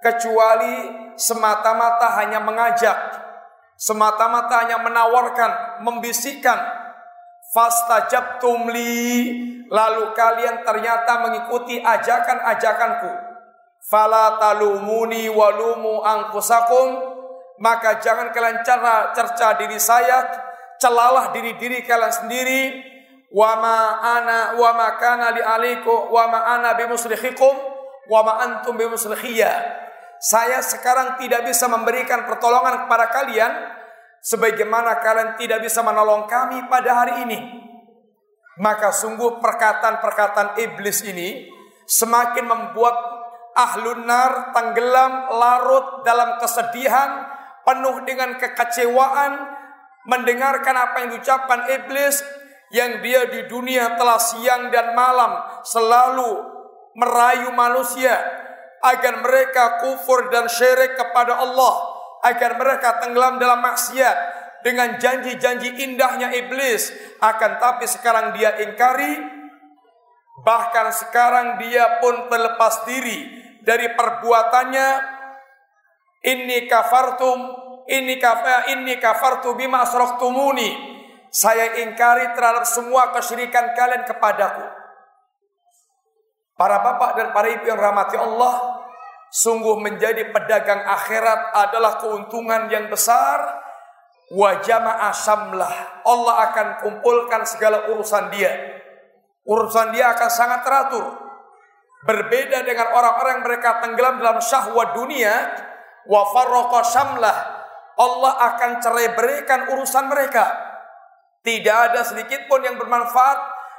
kecuali semata-mata hanya mengajak, semata-mata hanya menawarkan, membisikkan. Fastajabtum li lalu kalian ternyata mengikuti ajakan-ajakanku. Fala talumuni walumu angkusakum maka jangan kalian cara cerca diri saya, celalah diri-diri kalian sendiri. Wa ma ana wa ma kana li aliku wa ma ana bimusrikhikum wa ma antum bimusrikhiyya. Saya sekarang tidak bisa memberikan pertolongan kepada kalian sebagaimana kalian tidak bisa menolong kami pada hari ini. Maka sungguh perkataan-perkataan iblis ini semakin membuat ahlun nar tenggelam larut dalam kesedihan penuh dengan kekecewaan mendengarkan apa yang diucapkan iblis yang dia di dunia telah siang dan malam selalu merayu manusia agar mereka kufur dan syirik kepada Allah agar mereka tenggelam dalam maksiat dengan janji-janji indahnya iblis akan tapi sekarang dia ingkari bahkan sekarang dia pun terlepas diri dari perbuatannya Inni kafartum inni kafa inni kafartu bima asraktumuni. Saya ingkari terhadap semua kesyirikan kalian kepadaku. Para bapak dan para ibu yang rahmati Allah, sungguh menjadi pedagang akhirat adalah keuntungan yang besar. Wajama asamlah. Allah akan kumpulkan segala urusan dia. Urusan dia akan sangat teratur. Berbeda dengan orang-orang mereka tenggelam dalam syahwat dunia, wa Allah akan cerai berikan urusan mereka. Tidak ada sedikit pun yang bermanfaat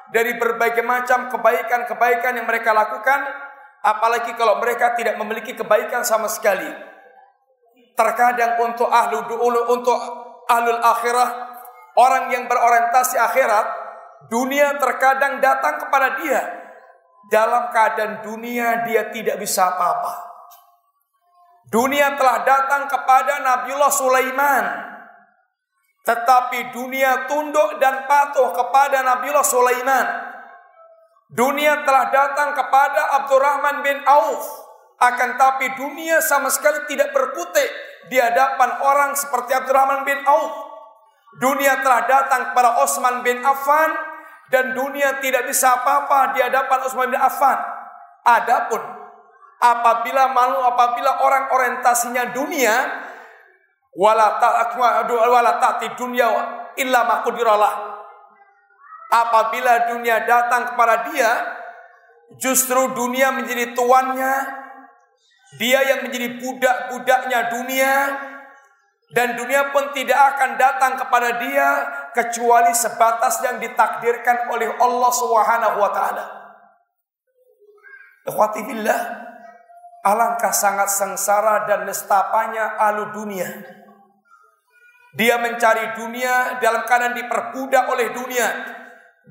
dari berbagai macam kebaikan-kebaikan yang mereka lakukan, apalagi kalau mereka tidak memiliki kebaikan sama sekali. Terkadang untuk ahlu du'ulu, untuk ahlul akhirah, orang yang berorientasi akhirat, dunia terkadang datang kepada dia. Dalam keadaan dunia dia tidak bisa apa-apa. Dunia telah datang kepada Nabiullah Sulaiman. Tetapi dunia tunduk dan patuh kepada Nabiullah Sulaiman. Dunia telah datang kepada Abdurrahman bin Auf. Akan tapi dunia sama sekali tidak berkutik di hadapan orang seperti Abdurrahman bin Auf. Dunia telah datang kepada Osman bin Affan dan dunia tidak bisa apa-apa di hadapan Osman bin Affan. Adapun apabila malu apabila orang orientasinya dunia wala ta'ati dunia illa maqdiralah apabila dunia datang kepada dia justru dunia menjadi tuannya dia yang menjadi budak-budaknya dunia dan dunia pun tidak akan datang kepada dia kecuali sebatas yang ditakdirkan oleh Allah Subhanahu wa taala. Alangkah sangat sengsara dan nestapanya alu dunia. Dia mencari dunia dalam keadaan diperbudak oleh dunia.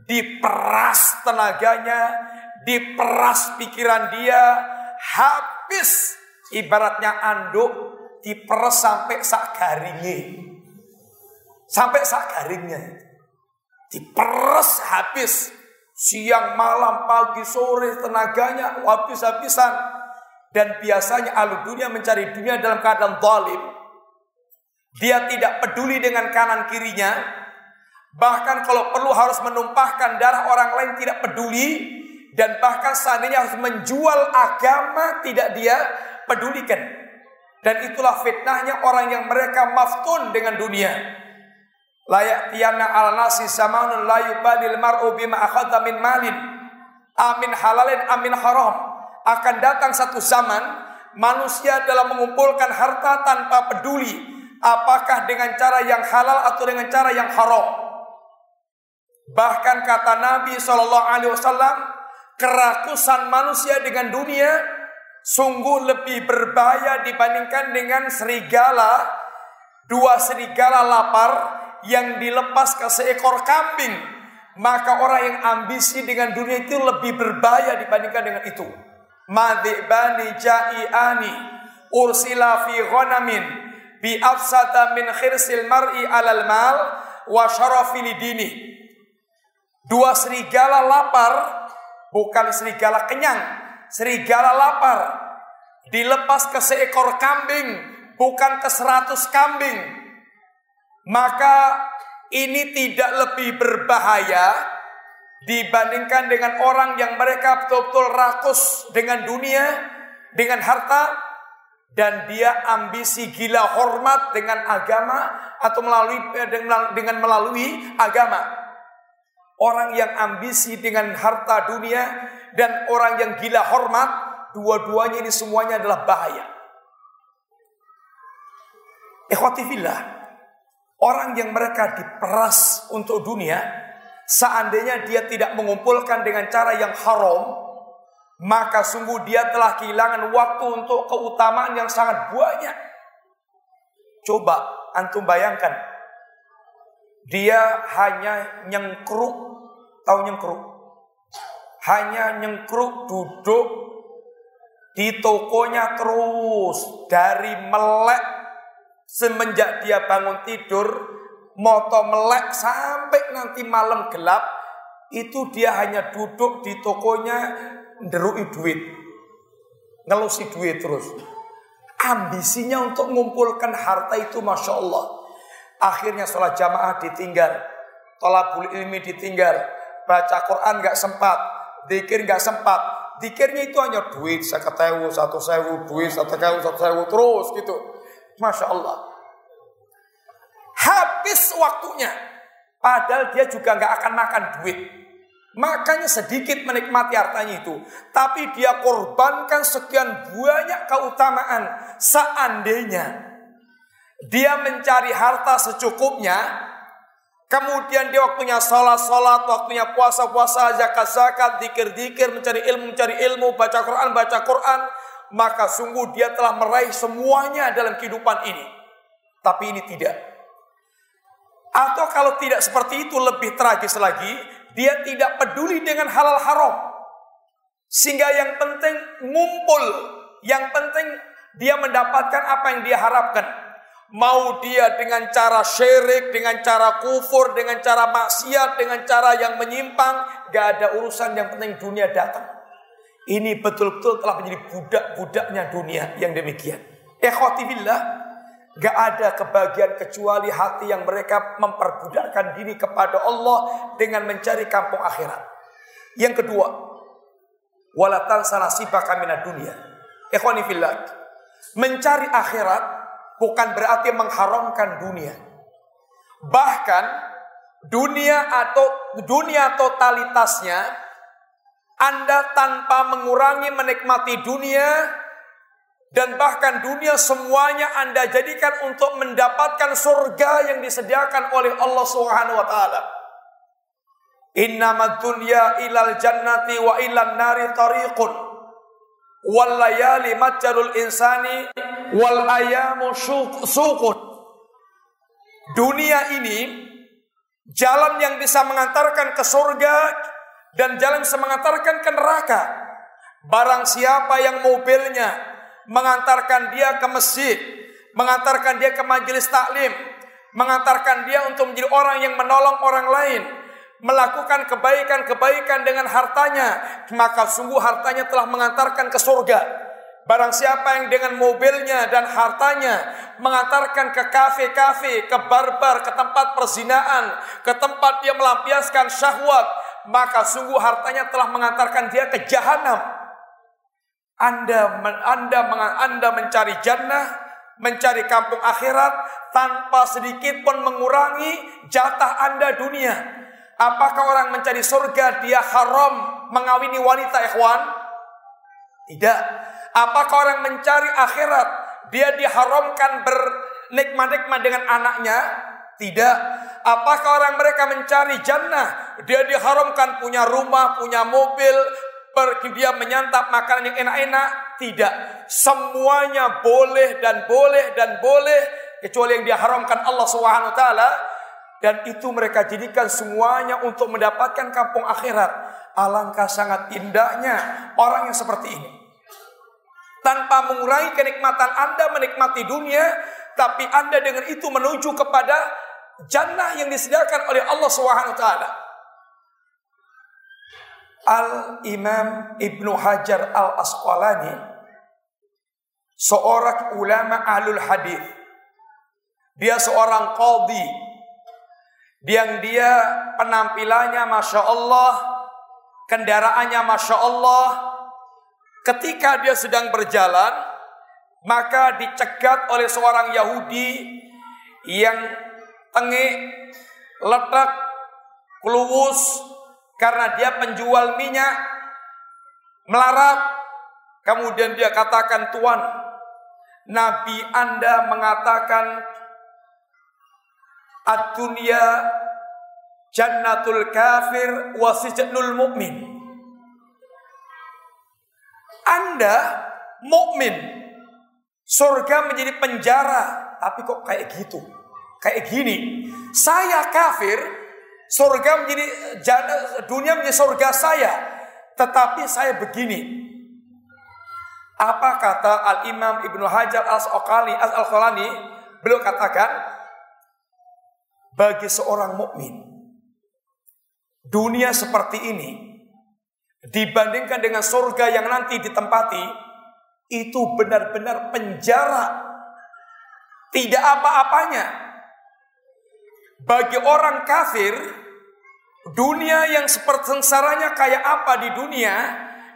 Diperas tenaganya, diperas pikiran dia, habis ibaratnya anduk diperas sampai sak. Sampai sak garingnya. Diperes habis. Siang, malam, pagi, sore, tenaganya habis-habisan. Dan biasanya alu dunia mencari dunia dalam keadaan zalim. Dia tidak peduli dengan kanan kirinya. Bahkan kalau perlu harus menumpahkan darah orang lain tidak peduli. Dan bahkan seandainya harus menjual agama tidak dia pedulikan. Dan itulah fitnahnya orang yang mereka maftun dengan dunia. Layak tiana al nasi samanun la yubalil mar'u bima akhadha min malin. Amin halalin amin haram. Akan datang satu zaman manusia dalam mengumpulkan harta tanpa peduli apakah dengan cara yang halal atau dengan cara yang haram. Bahkan kata Nabi Shallallahu Alaihi Wasallam, kerakusan manusia dengan dunia sungguh lebih berbahaya dibandingkan dengan serigala. Dua serigala lapar yang dilepas ke seekor kambing, maka orang yang ambisi dengan dunia itu lebih berbahaya dibandingkan dengan itu. Madibani ja'iani ursila fi ghanamin bi afsata min khirsil mar'i alal mal wa syarafil dini. Dua serigala lapar, bukan serigala kenyang, serigala lapar dilepas ke seekor kambing, bukan ke seratus kambing, maka ini tidak lebih berbahaya dibandingkan dengan orang yang mereka betul-betul rakus dengan dunia, dengan harta, dan dia ambisi gila hormat dengan agama atau melalui dengan melalui agama. Orang yang ambisi dengan harta dunia dan orang yang gila hormat, dua-duanya ini semuanya adalah bahaya. Ikhwatifillah. Orang yang mereka diperas untuk dunia, seandainya dia tidak mengumpulkan dengan cara yang haram, maka sungguh dia telah kehilangan waktu untuk keutamaan yang sangat banyak. Coba antum bayangkan, dia hanya nyengkruk, tahu nyengkruk? Hanya nyengkruk duduk di tokonya terus dari melek Semenjak dia bangun tidur, moto melek sampai nanti malam gelap, itu dia hanya duduk di tokonya nderui duit. Ngelusi duit terus. Ambisinya untuk mengumpulkan harta itu Masya Allah. Akhirnya sholat jamaah ditinggal. Tolabul ilmi ditinggal. Baca Quran gak sempat. Dikir gak sempat. Dikirnya itu hanya duit. Seketewu, satu sewu, duit, satu sewu, satu sewu. Terus gitu. Masya Allah. Habis waktunya. Padahal dia juga nggak akan makan duit. Makanya sedikit menikmati hartanya itu. Tapi dia korbankan sekian banyak keutamaan. Seandainya dia mencari harta secukupnya. Kemudian dia waktunya sholat-sholat, waktunya puasa-puasa, zakat-zakat, dikir-dikir, mencari ilmu, mencari ilmu, baca Quran, baca Quran maka sungguh dia telah meraih semuanya dalam kehidupan ini. Tapi ini tidak. Atau kalau tidak seperti itu lebih tragis lagi, dia tidak peduli dengan halal haram. Sehingga yang penting ngumpul, yang penting dia mendapatkan apa yang dia harapkan. Mau dia dengan cara syirik, dengan cara kufur, dengan cara maksiat, dengan cara yang menyimpang, gak ada urusan yang penting dunia datang. Ini betul-betul telah menjadi budak-budaknya dunia yang demikian. Ekhotibillah, gak ada kebahagiaan kecuali hati yang mereka memperbudakkan diri kepada Allah dengan mencari kampung akhirat. Yang kedua, walatan salasibaka minat dunia. Ikhwanifillah, mencari akhirat bukan berarti mengharamkan dunia. Bahkan dunia atau dunia totalitasnya anda tanpa mengurangi menikmati dunia dan bahkan dunia semuanya Anda jadikan untuk mendapatkan surga yang disediakan oleh Allah Subhanahu wa taala. Innamad dunya ilal jannati wa ilan nari tariqun. Wal layali matjarul insani wal ayamu suqut. Dunia ini jalan yang bisa mengantarkan ke surga dan jalan semengantarkan ke neraka. Barang siapa yang mobilnya mengantarkan dia ke masjid, mengantarkan dia ke majelis taklim, mengantarkan dia untuk menjadi orang yang menolong orang lain, melakukan kebaikan-kebaikan dengan hartanya, maka sungguh hartanya telah mengantarkan ke surga. Barang siapa yang dengan mobilnya dan hartanya mengantarkan ke kafe-kafe, ke barbar, ke tempat perzinaan, ke tempat dia melampiaskan syahwat, maka sungguh hartanya telah mengantarkan dia ke jahanam. Anda Anda Anda mencari jannah, mencari kampung akhirat tanpa sedikit pun mengurangi jatah Anda dunia. Apakah orang mencari surga dia haram mengawini wanita ikhwan? Tidak. Apakah orang mencari akhirat dia diharamkan bernikmat-nikmat dengan anaknya? Tidak. Apakah orang mereka mencari jannah dia diharamkan punya rumah, punya mobil, dia menyantap makanan yang enak-enak? Tidak. Semuanya boleh dan boleh dan boleh kecuali yang diharamkan Allah Subhanahu taala dan itu mereka jadikan semuanya untuk mendapatkan kampung akhirat. Alangkah sangat indahnya orang yang seperti ini. Tanpa mengurangi kenikmatan Anda menikmati dunia, tapi Anda dengan itu menuju kepada jannah yang disediakan oleh Allah Subhanahu taala. Al-Imam Ibnu Hajar Al-Asqalani seorang ulama ahlul hadis. Dia seorang qadhi yang dia penampilannya Masya Allah, kendaraannya Masya Allah, ketika dia sedang berjalan, maka dicegat oleh seorang Yahudi yang tengik, letak, keluwus, karena dia penjual minyak, melarat, kemudian dia katakan, Tuan, Nabi Anda mengatakan Ad-dunya jannatul kafir wa sijnul mu'min. Anda mukmin, surga menjadi penjara, tapi kok kayak gitu? Kayak gini. Saya kafir, surga menjadi dunia menjadi surga saya, tetapi saya begini. Apa kata Al-Imam Ibnu Hajar Al-Asqalani Al-Asqalani? Beliau katakan, bagi seorang mukmin. Dunia seperti ini dibandingkan dengan surga yang nanti ditempati itu benar-benar penjara. Tidak apa-apanya. Bagi orang kafir, dunia yang seperti sengsaranya kayak apa di dunia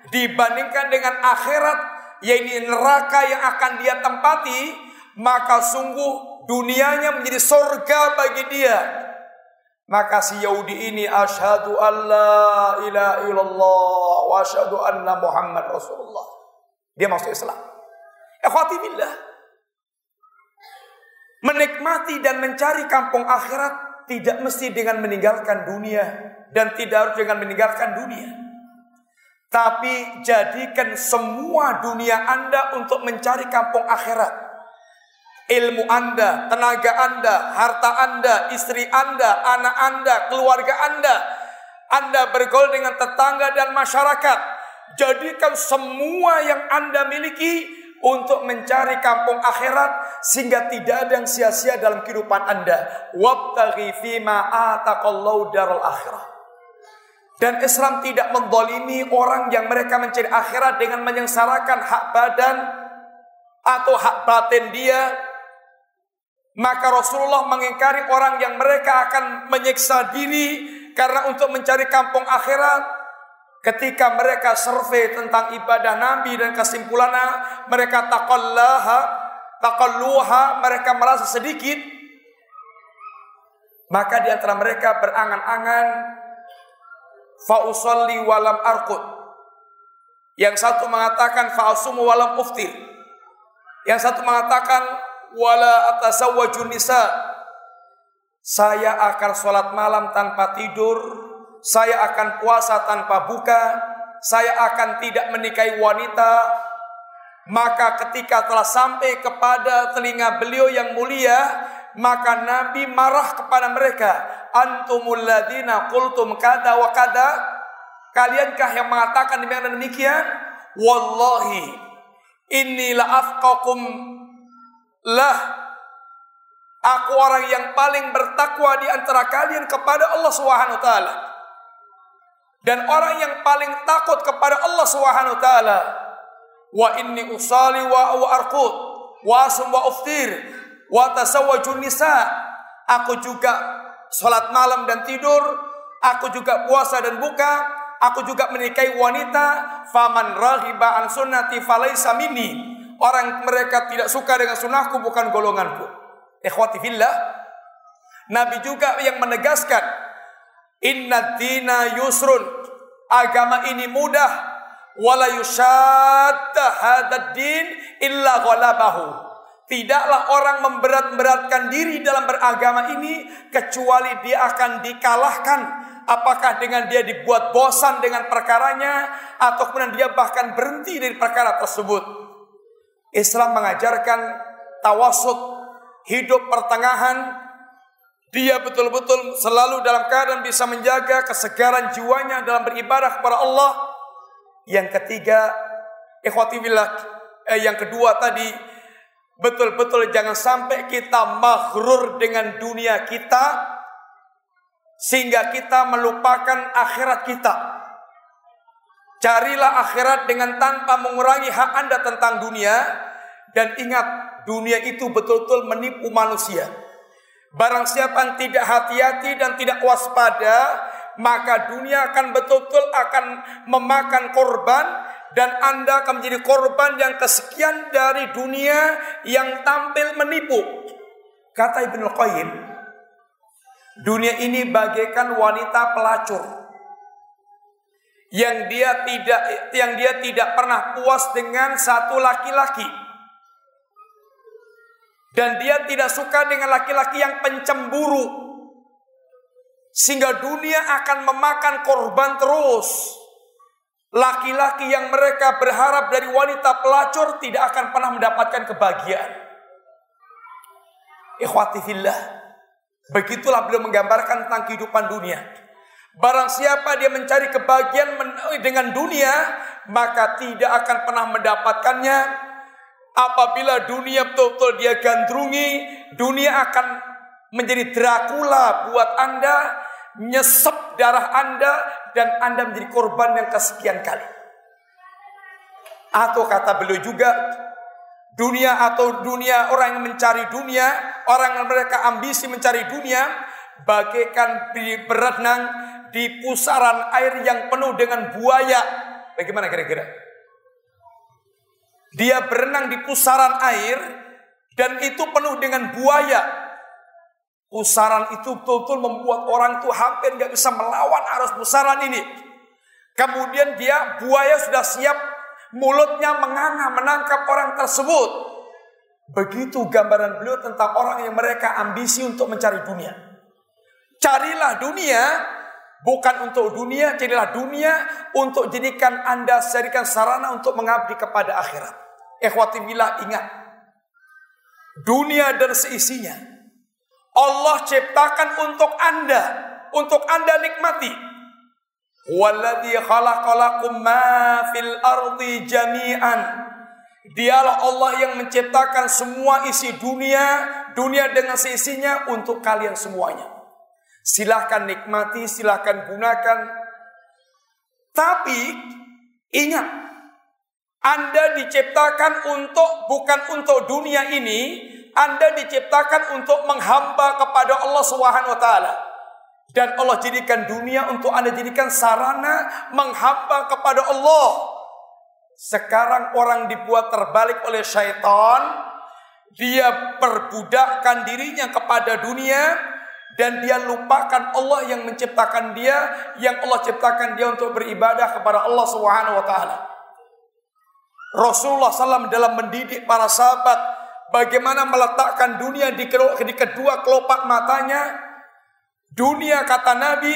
dibandingkan dengan akhirat yaitu neraka yang akan dia tempati, maka sungguh dunianya menjadi surga bagi dia. Maka si Yahudi ini asyhadu alla ilaha illallah wa asyhadu anna Muhammad Rasulullah. Dia masuk Islam. Ikhwati billah. Menikmati dan mencari kampung akhirat tidak mesti dengan meninggalkan dunia dan tidak harus dengan meninggalkan dunia. Tapi jadikan semua dunia Anda untuk mencari kampung akhirat ilmu Anda, tenaga Anda, harta Anda, istri Anda, anak Anda, keluarga Anda. Anda bergaul dengan tetangga dan masyarakat. Jadikan semua yang Anda miliki untuk mencari kampung akhirat sehingga tidak ada yang sia-sia dalam kehidupan Anda. Wabtaghi fima ataqallahu daral akhirah. Dan Islam tidak mendolimi orang yang mereka mencari akhirat dengan menyengsarakan hak badan atau hak batin dia maka Rasulullah mengingkari orang yang mereka akan menyiksa diri karena untuk mencari kampung akhirat. Ketika mereka survei tentang ibadah Nabi dan kesimpulannya mereka taqallaha, taqalluha, mereka merasa sedikit. Maka di antara mereka berangan-angan fa usalli walam arqud. Yang satu mengatakan fa asumu walam uftir. Yang satu mengatakan wala atasawwaju nisa. Saya akan sholat malam tanpa tidur, saya akan puasa tanpa buka, saya akan tidak menikahi wanita. Maka ketika telah sampai kepada telinga beliau yang mulia, maka Nabi marah kepada mereka. Antumul ladina qultum kada wa kada. Kaliankah yang mengatakan demikian? Wallahi inilah afqakum lah aku orang yang paling bertakwa di antara kalian kepada Allah Subhanahu wa taala. Dan orang yang paling takut kepada Allah Subhanahu wa taala. Wa inni usali wa wa arqud wa asum wa uftir wa tasawwaju nisa. Aku juga salat malam dan tidur, aku juga puasa dan buka, aku juga menikahi wanita. Faman raghiba an sunnati falaisa minni. Orang mereka tidak suka dengan sunnahku bukan golonganku. Ikhwati fillah. Nabi juga yang menegaskan Inna dina yusrun. Agama ini mudah. Wala yushadda din illa ghalabahu. Tidaklah orang memberat-beratkan diri dalam beragama ini kecuali dia akan dikalahkan. Apakah dengan dia dibuat bosan dengan perkaranya atau kemudian dia bahkan berhenti dari perkara tersebut. Islam mengajarkan tawasud, hidup pertengahan, dia betul-betul selalu dalam keadaan bisa menjaga kesegaran jiwanya dalam beribadah kepada Allah. Yang ketiga, ikhwati billah, eh, yang kedua tadi betul-betul jangan sampai kita maghrur dengan dunia kita sehingga kita melupakan akhirat kita. Carilah akhirat dengan tanpa mengurangi hak Anda tentang dunia dan ingat dunia itu betul-betul menipu manusia. Barang siapa yang tidak hati-hati dan tidak waspada, maka dunia akan betul-betul akan memakan korban dan Anda akan menjadi korban yang kesekian dari dunia yang tampil menipu. Kata Ibnu Qayyim, dunia ini bagaikan wanita pelacur yang dia tidak yang dia tidak pernah puas dengan satu laki-laki. Dan dia tidak suka dengan laki-laki yang pencemburu. Sehingga dunia akan memakan korban terus. Laki-laki yang mereka berharap dari wanita pelacur tidak akan pernah mendapatkan kebahagiaan. Ikhwati fillah. Begitulah beliau menggambarkan tentang kehidupan dunia. Barang siapa dia mencari kebahagiaan dengan dunia, maka tidak akan pernah mendapatkannya Apabila dunia betul-betul dia gandrungi, dunia akan menjadi Dracula buat Anda, nyesep darah Anda, dan Anda menjadi korban yang kesekian kali. Atau kata beliau juga, dunia atau dunia orang yang mencari dunia, orang yang mereka ambisi mencari dunia, bagaikan berenang di pusaran air yang penuh dengan buaya. Bagaimana kira-kira? Dia berenang di pusaran air dan itu penuh dengan buaya. Pusaran itu betul-betul membuat orang itu hampir nggak bisa melawan arus pusaran ini. Kemudian dia buaya sudah siap mulutnya menganga menangkap orang tersebut. Begitu gambaran beliau tentang orang yang mereka ambisi untuk mencari dunia. Carilah dunia bukan untuk dunia, carilah dunia untuk jadikan Anda jadikan sarana untuk mengabdi kepada akhirat. Ikhwati bila ingat. Dunia dan seisinya. Allah ciptakan untuk Anda. Untuk Anda nikmati. Walladhi khalaqalakum ma fil ardi jami'an. Dialah Allah yang menciptakan semua isi dunia, dunia dengan seisinya untuk kalian semuanya. Silahkan nikmati, silahkan gunakan. Tapi ingat, anda diciptakan untuk bukan untuk dunia ini, Anda diciptakan untuk menghamba kepada Allah Subhanahu wa taala. Dan Allah jadikan dunia untuk Anda jadikan sarana menghamba kepada Allah. Sekarang orang dibuat terbalik oleh syaitan. Dia perbudakkan dirinya kepada dunia dan dia lupakan Allah yang menciptakan dia, yang Allah ciptakan dia untuk beribadah kepada Allah Subhanahu wa taala. Rasulullah SAW dalam mendidik para sahabat bagaimana meletakkan dunia di kedua kelopak matanya. Dunia kata Nabi,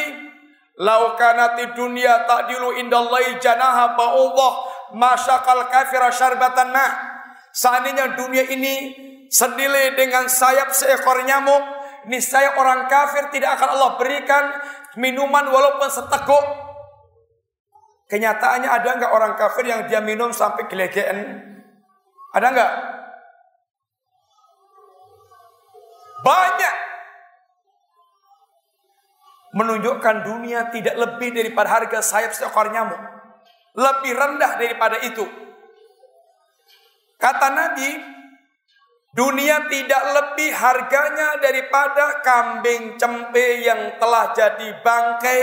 laukanati dunia ta'dilu indallahi janaha ba'ullah masyakal kafira syarbatan ma. Seandainya dunia ini senilai dengan sayap seekor nyamuk, niscaya orang kafir tidak akan Allah berikan minuman walaupun seteguk Kenyataannya ada nggak orang kafir yang dia minum sampai gelegean? Ada nggak? Banyak. menunjukkan dunia tidak lebih daripada harga sayap seekor nyamuk. Lebih rendah daripada itu. Kata Nabi, dunia tidak lebih harganya daripada kambing cempe yang telah jadi bangkai.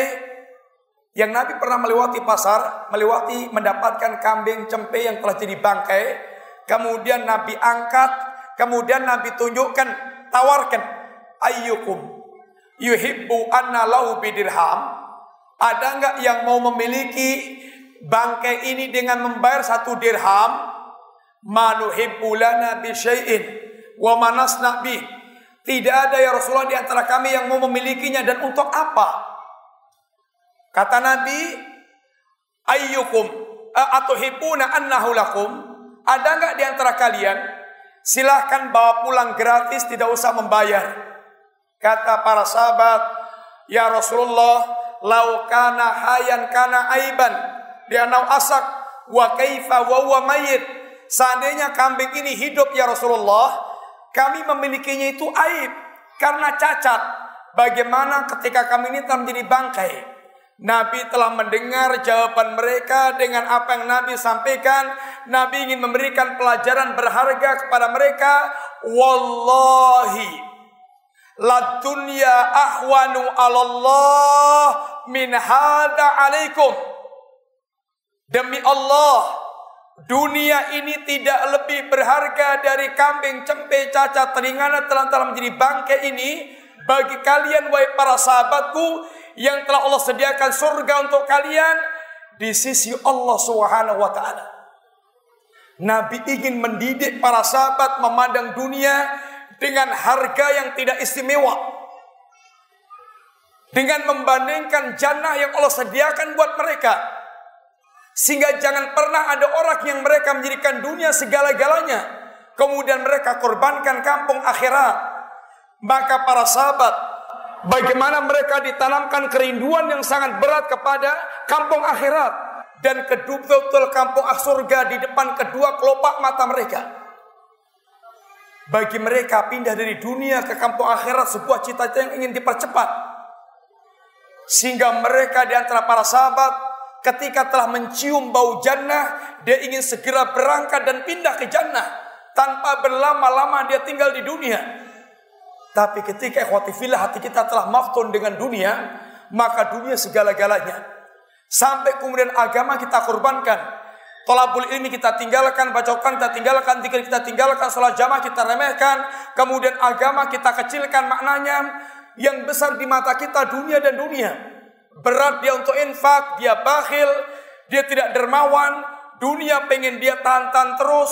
Yang Nabi pernah melewati pasar, melewati mendapatkan kambing cempe yang telah jadi bangkai. Kemudian Nabi angkat, kemudian Nabi tunjukkan, tawarkan, ayyukum yuhibbu anna lahu bidirham. Ada enggak yang mau memiliki bangkai ini dengan membayar satu dirham? Manuhibbu lana bi syai'in wa manasna bi tidak ada ya Rasulullah di antara kami yang mau memilikinya. Dan untuk apa kata Nabi ayyukum atau hibuna annahu lakum ada enggak di antara kalian silahkan bawa pulang gratis tidak usah membayar Kata para sahabat, Ya Rasulullah, lau kana hayan kana aiban, dia nau asak, wa kaifa wa huwa mayit. Seandainya kambing ini hidup ya Rasulullah, kami memilikinya itu aib karena cacat. Bagaimana ketika kami ini telah menjadi bangkai? Nabi telah mendengar jawaban mereka dengan apa yang Nabi sampaikan. Nabi ingin memberikan pelajaran berharga kepada mereka. Wallahi La dunya ahwanu Allah min hada alaikum. Demi Allah, dunia ini tidak lebih berharga dari kambing, cempe, cacat, telinga telah telah menjadi bangkai ini bagi kalian wahai para sahabatku yang telah Allah sediakan surga untuk kalian di sisi Allah Subhanahu wa taala. Nabi ingin mendidik para sahabat memandang dunia dengan harga yang tidak istimewa. Dengan membandingkan jannah yang Allah sediakan buat mereka. Sehingga jangan pernah ada orang yang mereka menjadikan dunia segala-galanya. Kemudian mereka korbankan kampung akhirat. Maka para sahabat, bagaimana mereka ditanamkan kerinduan yang sangat berat kepada kampung akhirat. Dan kedua betul kampung surga di depan kedua kelopak mata mereka. Bagi mereka pindah dari dunia ke kampung akhirat sebuah cita-cita yang ingin dipercepat. Sehingga mereka di antara para sahabat ketika telah mencium bau jannah, dia ingin segera berangkat dan pindah ke jannah. Tanpa berlama-lama dia tinggal di dunia. Tapi ketika ikhwatifillah hati kita telah maftun dengan dunia, maka dunia segala-galanya. Sampai kemudian agama kita korbankan. Tolabul ilmi kita tinggalkan, bacokan kita tinggalkan, zikir kita tinggalkan, sholat jamaah kita remehkan, kemudian agama kita kecilkan maknanya, yang besar di mata kita dunia dan dunia. Berat dia untuk infak, dia bakhil, dia tidak dermawan, dunia pengen dia tahan terus,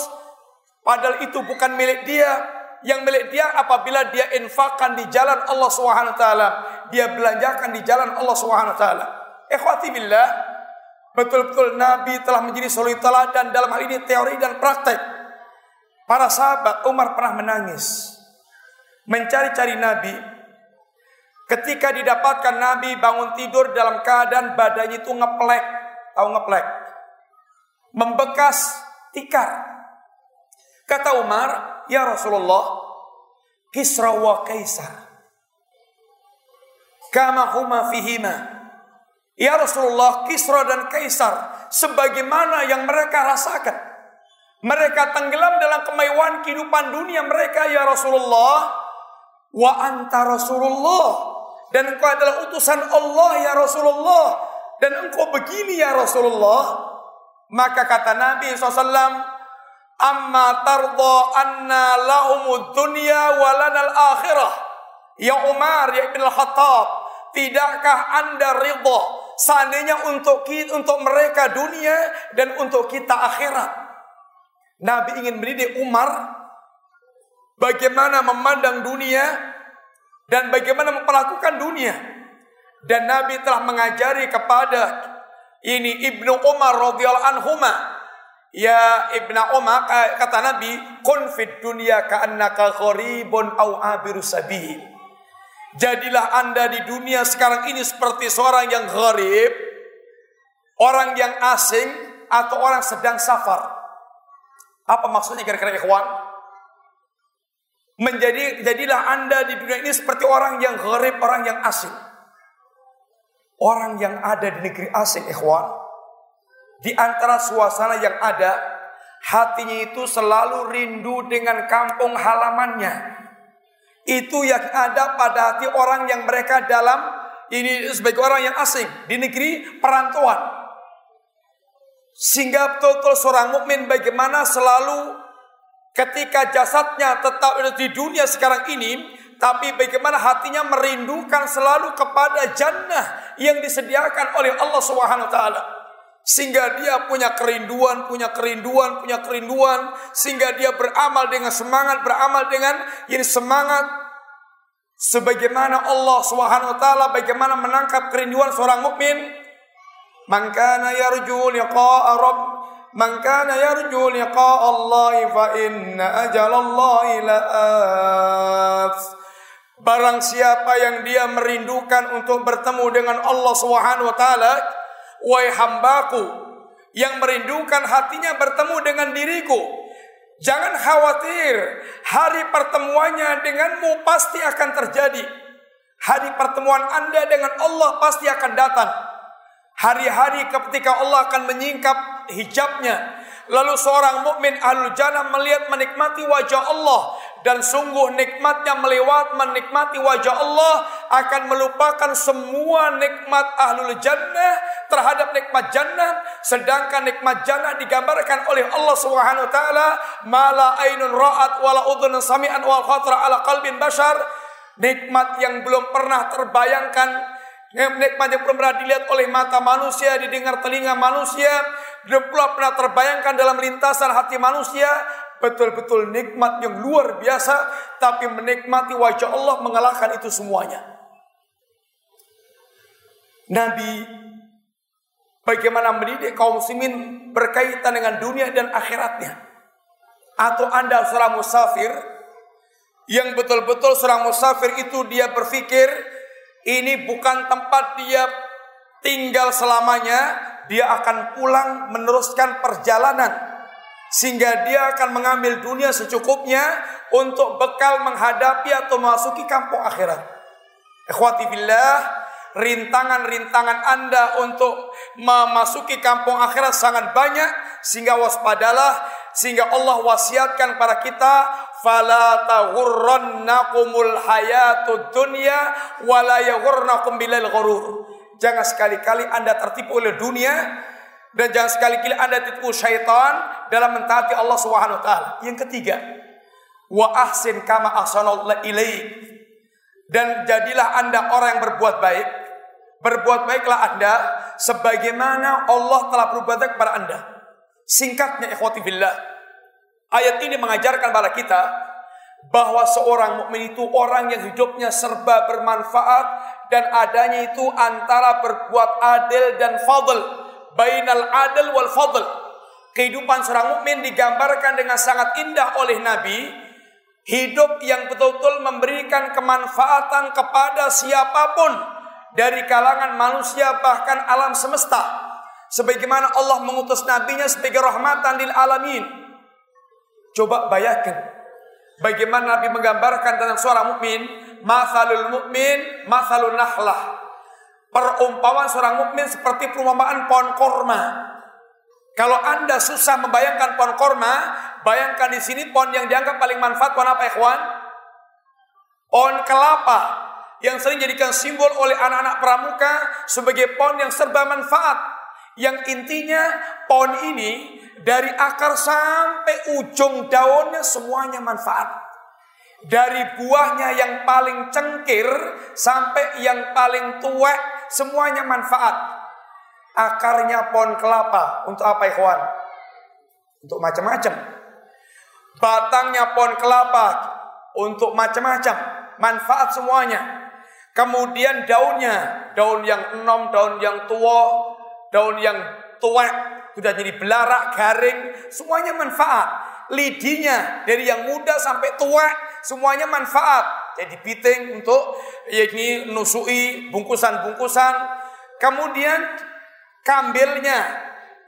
padahal itu bukan milik dia. Yang milik dia apabila dia infakkan di jalan Allah Subhanahu taala, dia belanjakan di jalan Allah Subhanahu taala. Ikhwati billah, Betul-betul Nabi telah menjadi suri teladan dalam hal ini teori dan praktek. Para sahabat Umar pernah menangis. Mencari-cari Nabi. Ketika didapatkan Nabi bangun tidur dalam keadaan badannya itu ngeplek. Tahu ngeplek? Membekas tikar. Kata Umar, Ya Rasulullah, Kisra wa Kaisar. Kama huma fihima Ya Rasulullah, Kisra dan Kaisar sebagaimana yang mereka rasakan. Mereka tenggelam dalam kemewahan kehidupan dunia mereka ya Rasulullah. Wa anta Rasulullah. Dan engkau adalah utusan Allah ya Rasulullah. Dan engkau begini ya Rasulullah. Maka kata Nabi SAW. Amma tarda anna lahumud dunya walanal akhirah. Ya Umar ya Ibn al-Khattab. Tidakkah anda ridha seandainya untuk untuk mereka dunia dan untuk kita akhirat. Nabi ingin mendidik Umar bagaimana memandang dunia dan bagaimana memperlakukan dunia. Dan Nabi telah mengajari kepada ini Ibnu Umar radhiyallahu anhuma Ya Ibnu Umar kata Nabi kun fid dunya ka'annaka gharibun au abiru sabil Jadilah anda di dunia sekarang ini seperti seorang yang gharib, orang yang asing, atau orang sedang safar. Apa maksudnya kira-kira ikhwan? Menjadi jadilah anda di dunia ini seperti orang yang gharib, orang yang asing. Orang yang ada di negeri asing, ikhwan, di antara suasana yang ada, hatinya itu selalu rindu dengan kampung halamannya. Itu yang ada pada hati orang yang mereka dalam ini sebagai orang yang asing di negeri perantauan. Sehingga betul-betul seorang mukmin bagaimana selalu ketika jasadnya tetap di dunia sekarang ini, tapi bagaimana hatinya merindukan selalu kepada jannah yang disediakan oleh Allah Subhanahu wa taala. Sehingga dia punya kerinduan, punya kerinduan, punya kerinduan. Sehingga dia beramal dengan semangat, beramal dengan ini semangat. Sebagaimana Allah taala bagaimana menangkap kerinduan seorang mukmin. Man kana yarju liqa'a rabb Man kana yarju liqa'a Allah fa inna ajalallahi la'at. Barang siapa yang dia merindukan untuk bertemu dengan Allah Subhanahu wa taala, Wahai hambaku yang merindukan hatinya bertemu dengan diriku. Jangan khawatir, hari pertemuannya denganmu pasti akan terjadi. Hari pertemuan Anda dengan Allah pasti akan datang. Hari-hari ketika Allah akan menyingkap hijabnya. Lalu seorang mukmin ahlul jannah melihat menikmati wajah Allah dan sungguh nikmatnya melewat menikmati wajah Allah akan melupakan semua nikmat ahlul jannah terhadap nikmat jannah. Sedangkan nikmat jannah digambarkan oleh Allah Subhanahu wa taala mala ainun ra'at wala udhun sami'an wal khatra ala qalbin bashar. Nikmat yang belum pernah terbayangkan nikmat yang belum pernah dilihat oleh mata manusia, didengar telinga manusia, belum pernah terbayangkan dalam lintasan hati manusia, betul-betul nikmat yang luar biasa, tapi menikmati wajah Allah mengalahkan itu semuanya. Nabi bagaimana mendidik kaum muslimin berkaitan dengan dunia dan akhiratnya. Atau Anda seorang musafir yang betul-betul seorang musafir itu dia berpikir ini bukan tempat dia tinggal selamanya, dia akan pulang meneruskan perjalanan sehingga dia akan mengambil dunia secukupnya untuk bekal menghadapi atau memasuki kampung akhirat. Ikhwati billah, rintangan-rintangan Anda untuk memasuki kampung akhirat sangat banyak sehingga waspadalah sehingga Allah wasiatkan pada kita fala taghurrannakumul hayatud dunya wala yaghurnakum bilal ghurur. Jangan sekali-kali Anda tertipu oleh dunia dan jangan sekali-kali Anda tipu syaitan dalam mentaati Allah Subhanahu wa taala. Yang ketiga, wa ahsin kama. Dan jadilah Anda orang yang berbuat baik. Berbuat baiklah Anda sebagaimana Allah telah berbuat baik kepada Anda. Singkatnya ikhwati billah. Ayat ini mengajarkan kepada kita bahwa seorang mukmin itu orang yang hidupnya serba bermanfaat dan adanya itu antara berbuat adil dan fadl bainal adil wal fadl. Kehidupan seorang mukmin digambarkan dengan sangat indah oleh Nabi. Hidup yang betul-betul memberikan kemanfaatan kepada siapa pun dari kalangan manusia bahkan alam semesta. Sebagaimana Allah mengutus nabinya sebagai rahmatan lil alamin. Coba bayangkan bagaimana Nabi menggambarkan tentang seorang mukmin, masalul mukmin, masalul nahlah. Perumpamaan seorang mukmin seperti perumpamaan pohon korma. Kalau Anda susah membayangkan pohon korma, bayangkan di sini pohon yang dianggap paling manfaat pohon apa, ikhwan? Pohon kelapa yang sering jadikan simbol oleh anak-anak pramuka sebagai pohon yang serba manfaat. Yang intinya pohon ini dari akar sampai ujung daunnya semuanya manfaat. Dari buahnya yang paling cengkir sampai yang paling tua semuanya manfaat. Akarnya pohon kelapa untuk apa ikhwan? Untuk macam-macam. Batangnya pohon kelapa untuk macam-macam, manfaat semuanya. Kemudian daunnya, daun yang enom, daun yang tua, daun yang tua, sudah jadi belarak, garing, semuanya manfaat. Lidinya dari yang muda sampai tua, semuanya manfaat jadi piting untuk yakni nusui bungkusan-bungkusan. Kemudian kambilnya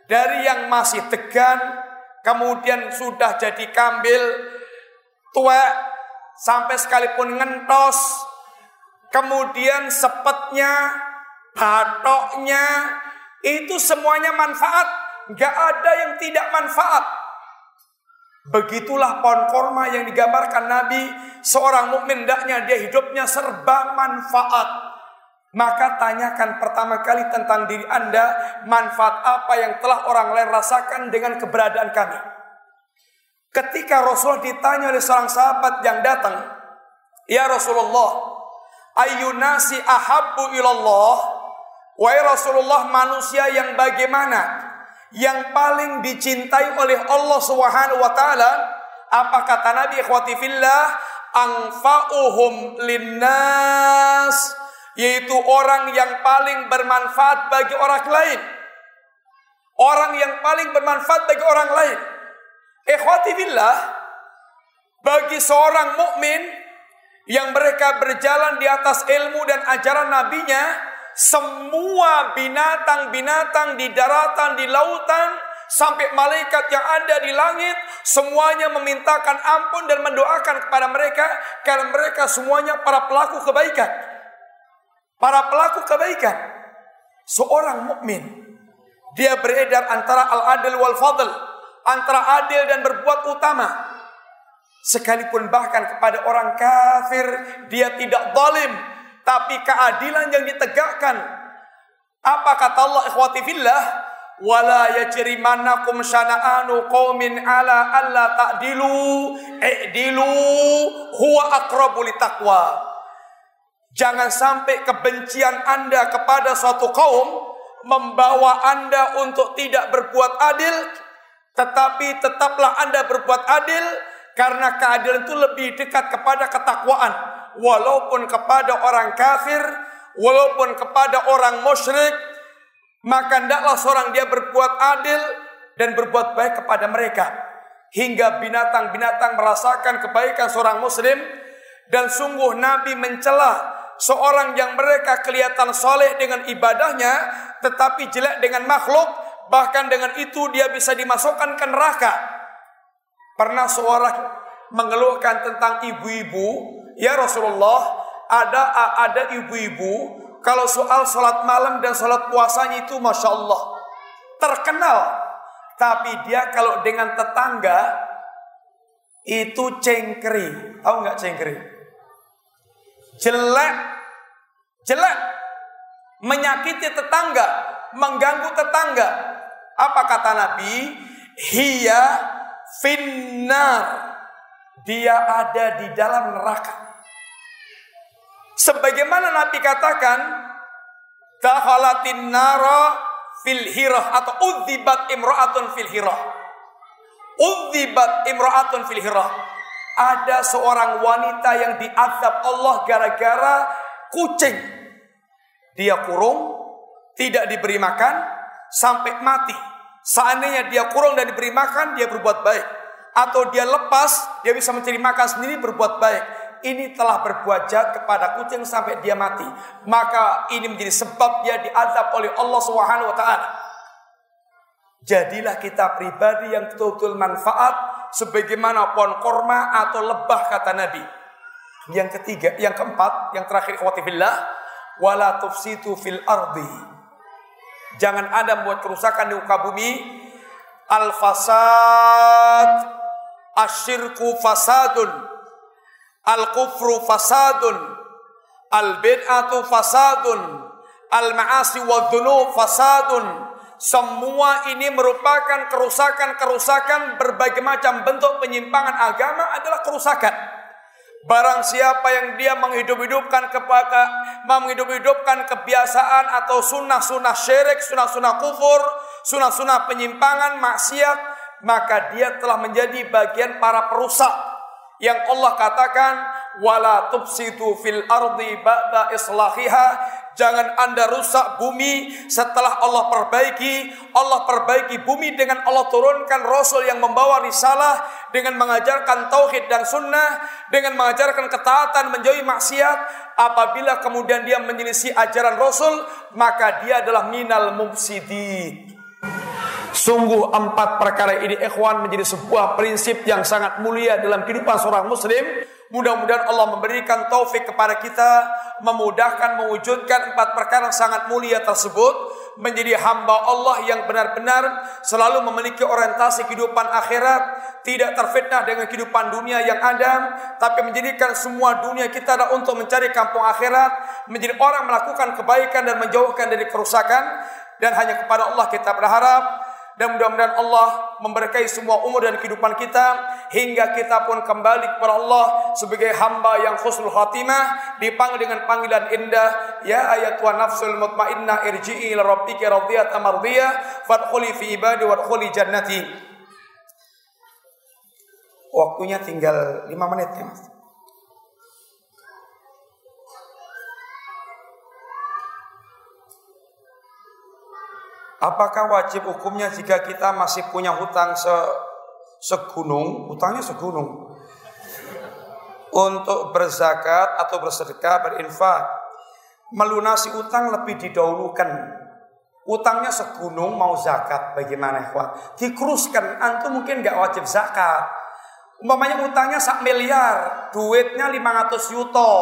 dari yang masih tegan, kemudian sudah jadi kambil tua sampai sekalipun ngentos. Kemudian sepetnya patoknya, itu semuanya manfaat. Gak ada yang tidak manfaat. Begitulah pohon korma yang digambarkan Nabi. Seorang mukmin hendaknya dia hidupnya serba manfaat. Maka tanyakan pertama kali tentang diri Anda, manfaat apa yang telah orang lain rasakan dengan keberadaan kami. Ketika Rasulullah ditanya oleh seorang sahabat yang datang, "Ya Rasulullah, ayyunasi ahabbu ilallah?" Wahai Rasulullah, manusia yang bagaimana? Yang paling dicintai oleh Allah Subhanahu wa taala? Apa kata Nabi ikhwati fillah? Linnas yaitu orang yang paling bermanfaat bagi orang lain. Orang yang paling bermanfaat bagi orang lain. Ikhwati billah, bagi seorang mukmin yang mereka berjalan di atas ilmu dan ajaran nabinya, semua binatang-binatang di daratan, di lautan, sampai malaikat yang ada di langit, semuanya memintakan ampun dan mendoakan kepada mereka, karena mereka semuanya para pelaku kebaikan. Para pelaku kebaikan. Seorang mukmin dia beredar antara al-adil wal fadl, antara adil dan berbuat utama. Sekalipun bahkan kepada orang kafir dia tidak zalim, tapi keadilan yang ditegakkan. Apa kata Allah ikhwati fillah? Wala yajrimannakum syana'anu qaumin ala alla ta'dilu i'dilu huwa aqrabu litaqwa. Jangan sampai kebencian Anda kepada suatu kaum membawa Anda untuk tidak berbuat adil, tetapi tetaplah Anda berbuat adil karena keadilan itu lebih dekat kepada ketakwaan, walaupun kepada orang kafir, walaupun kepada orang musyrik, maka hendaklah seorang dia berbuat adil dan berbuat baik kepada mereka hingga binatang-binatang merasakan kebaikan seorang muslim dan sungguh Nabi mencela seorang yang mereka kelihatan soleh dengan ibadahnya, tetapi jelek dengan makhluk, bahkan dengan itu dia bisa dimasukkan ke neraka. Pernah seorang mengeluhkan tentang ibu-ibu, ya Rasulullah, ada ada ibu-ibu kalau soal sholat malam dan sholat puasanya itu masya Allah terkenal, tapi dia kalau dengan tetangga itu cengkeri, tahu nggak cengkeri? jelek, jelek, menyakiti tetangga, mengganggu tetangga. Apa kata Nabi? Hiya finnar. Dia ada di dalam neraka. Sebagaimana Nabi katakan, Dakhalatin nara fil hirah atau udzibat imra'atun fil hirah. Udzibat imra'atun fil hirah ada seorang wanita yang diazab Allah gara-gara kucing. Dia kurung, tidak diberi makan, sampai mati. Seandainya dia kurung dan diberi makan, dia berbuat baik. Atau dia lepas, dia bisa mencari makan sendiri, berbuat baik. Ini telah berbuat jahat kepada kucing sampai dia mati. Maka ini menjadi sebab dia diazab oleh Allah Subhanahu wa taala. Jadilah kita pribadi yang betul-betul manfaat sebagaimana pohon korma atau lebah kata Nabi. Yang ketiga, yang keempat, yang terakhir ikhwati billah, wala tufsitu fil ardi. Jangan ada membuat kerusakan di muka bumi. Al fasad asyirku fasadun al kufru fasadun. Al bid'atu fasadun. Al ma'asi wa fasadun. Semua ini merupakan kerusakan-kerusakan berbagai macam bentuk penyimpangan agama adalah kerusakan. Barang siapa yang dia menghidup-hidupkan kepada menghidup-hidupkan kebiasaan atau sunnah-sunnah syirik, sunnah-sunnah kufur, sunnah-sunnah penyimpangan, maksiat, maka dia telah menjadi bagian para perusak yang Allah katakan wala tufsidu fil ardi ba'da islahiha Jangan Anda rusak bumi setelah Allah perbaiki. Allah perbaiki bumi dengan Allah turunkan Rasul yang membawa risalah dengan mengajarkan tauhid dan sunnah, dengan mengajarkan ketaatan menjauhi maksiat. Apabila kemudian dia menyelisih ajaran Rasul, maka dia adalah minal mufsidin. Sungguh empat perkara ini ikhwan menjadi sebuah prinsip yang sangat mulia dalam kehidupan seorang muslim. Mudah-mudahan Allah memberikan taufik kepada kita memudahkan mewujudkan empat perkara yang sangat mulia tersebut. Menjadi hamba Allah yang benar-benar selalu memiliki orientasi kehidupan akhirat, tidak terfitnah dengan kehidupan dunia yang ada, tapi menjadikan semua dunia kita adalah untuk mencari kampung akhirat, menjadi orang melakukan kebaikan dan menjauhkan dari kerusakan. Dan hanya kepada Allah kita berharap dan mudah-mudahan Allah memberkahi semua umur dan kehidupan kita hingga kita pun kembali kepada Allah sebagai hamba yang khusnul khatimah dipanggil dengan panggilan indah ya ayat wa nafsul mutmainnah irji'i ila rabbika radiyatan mardiyah fadkhuli fi ibadi wadkhuli jannati. Waktunya tinggal 5 menit ya Mas Apakah wajib hukumnya jika kita masih punya hutang se segunung, hutangnya segunung, untuk berzakat atau bersedekah, berinfak, melunasi utang lebih didahulukan. Utangnya segunung mau zakat, bagaimana ikhwan? Dikuruskan, antum mungkin nggak wajib zakat. Umpamanya utangnya sak miliar, duitnya 500 juta.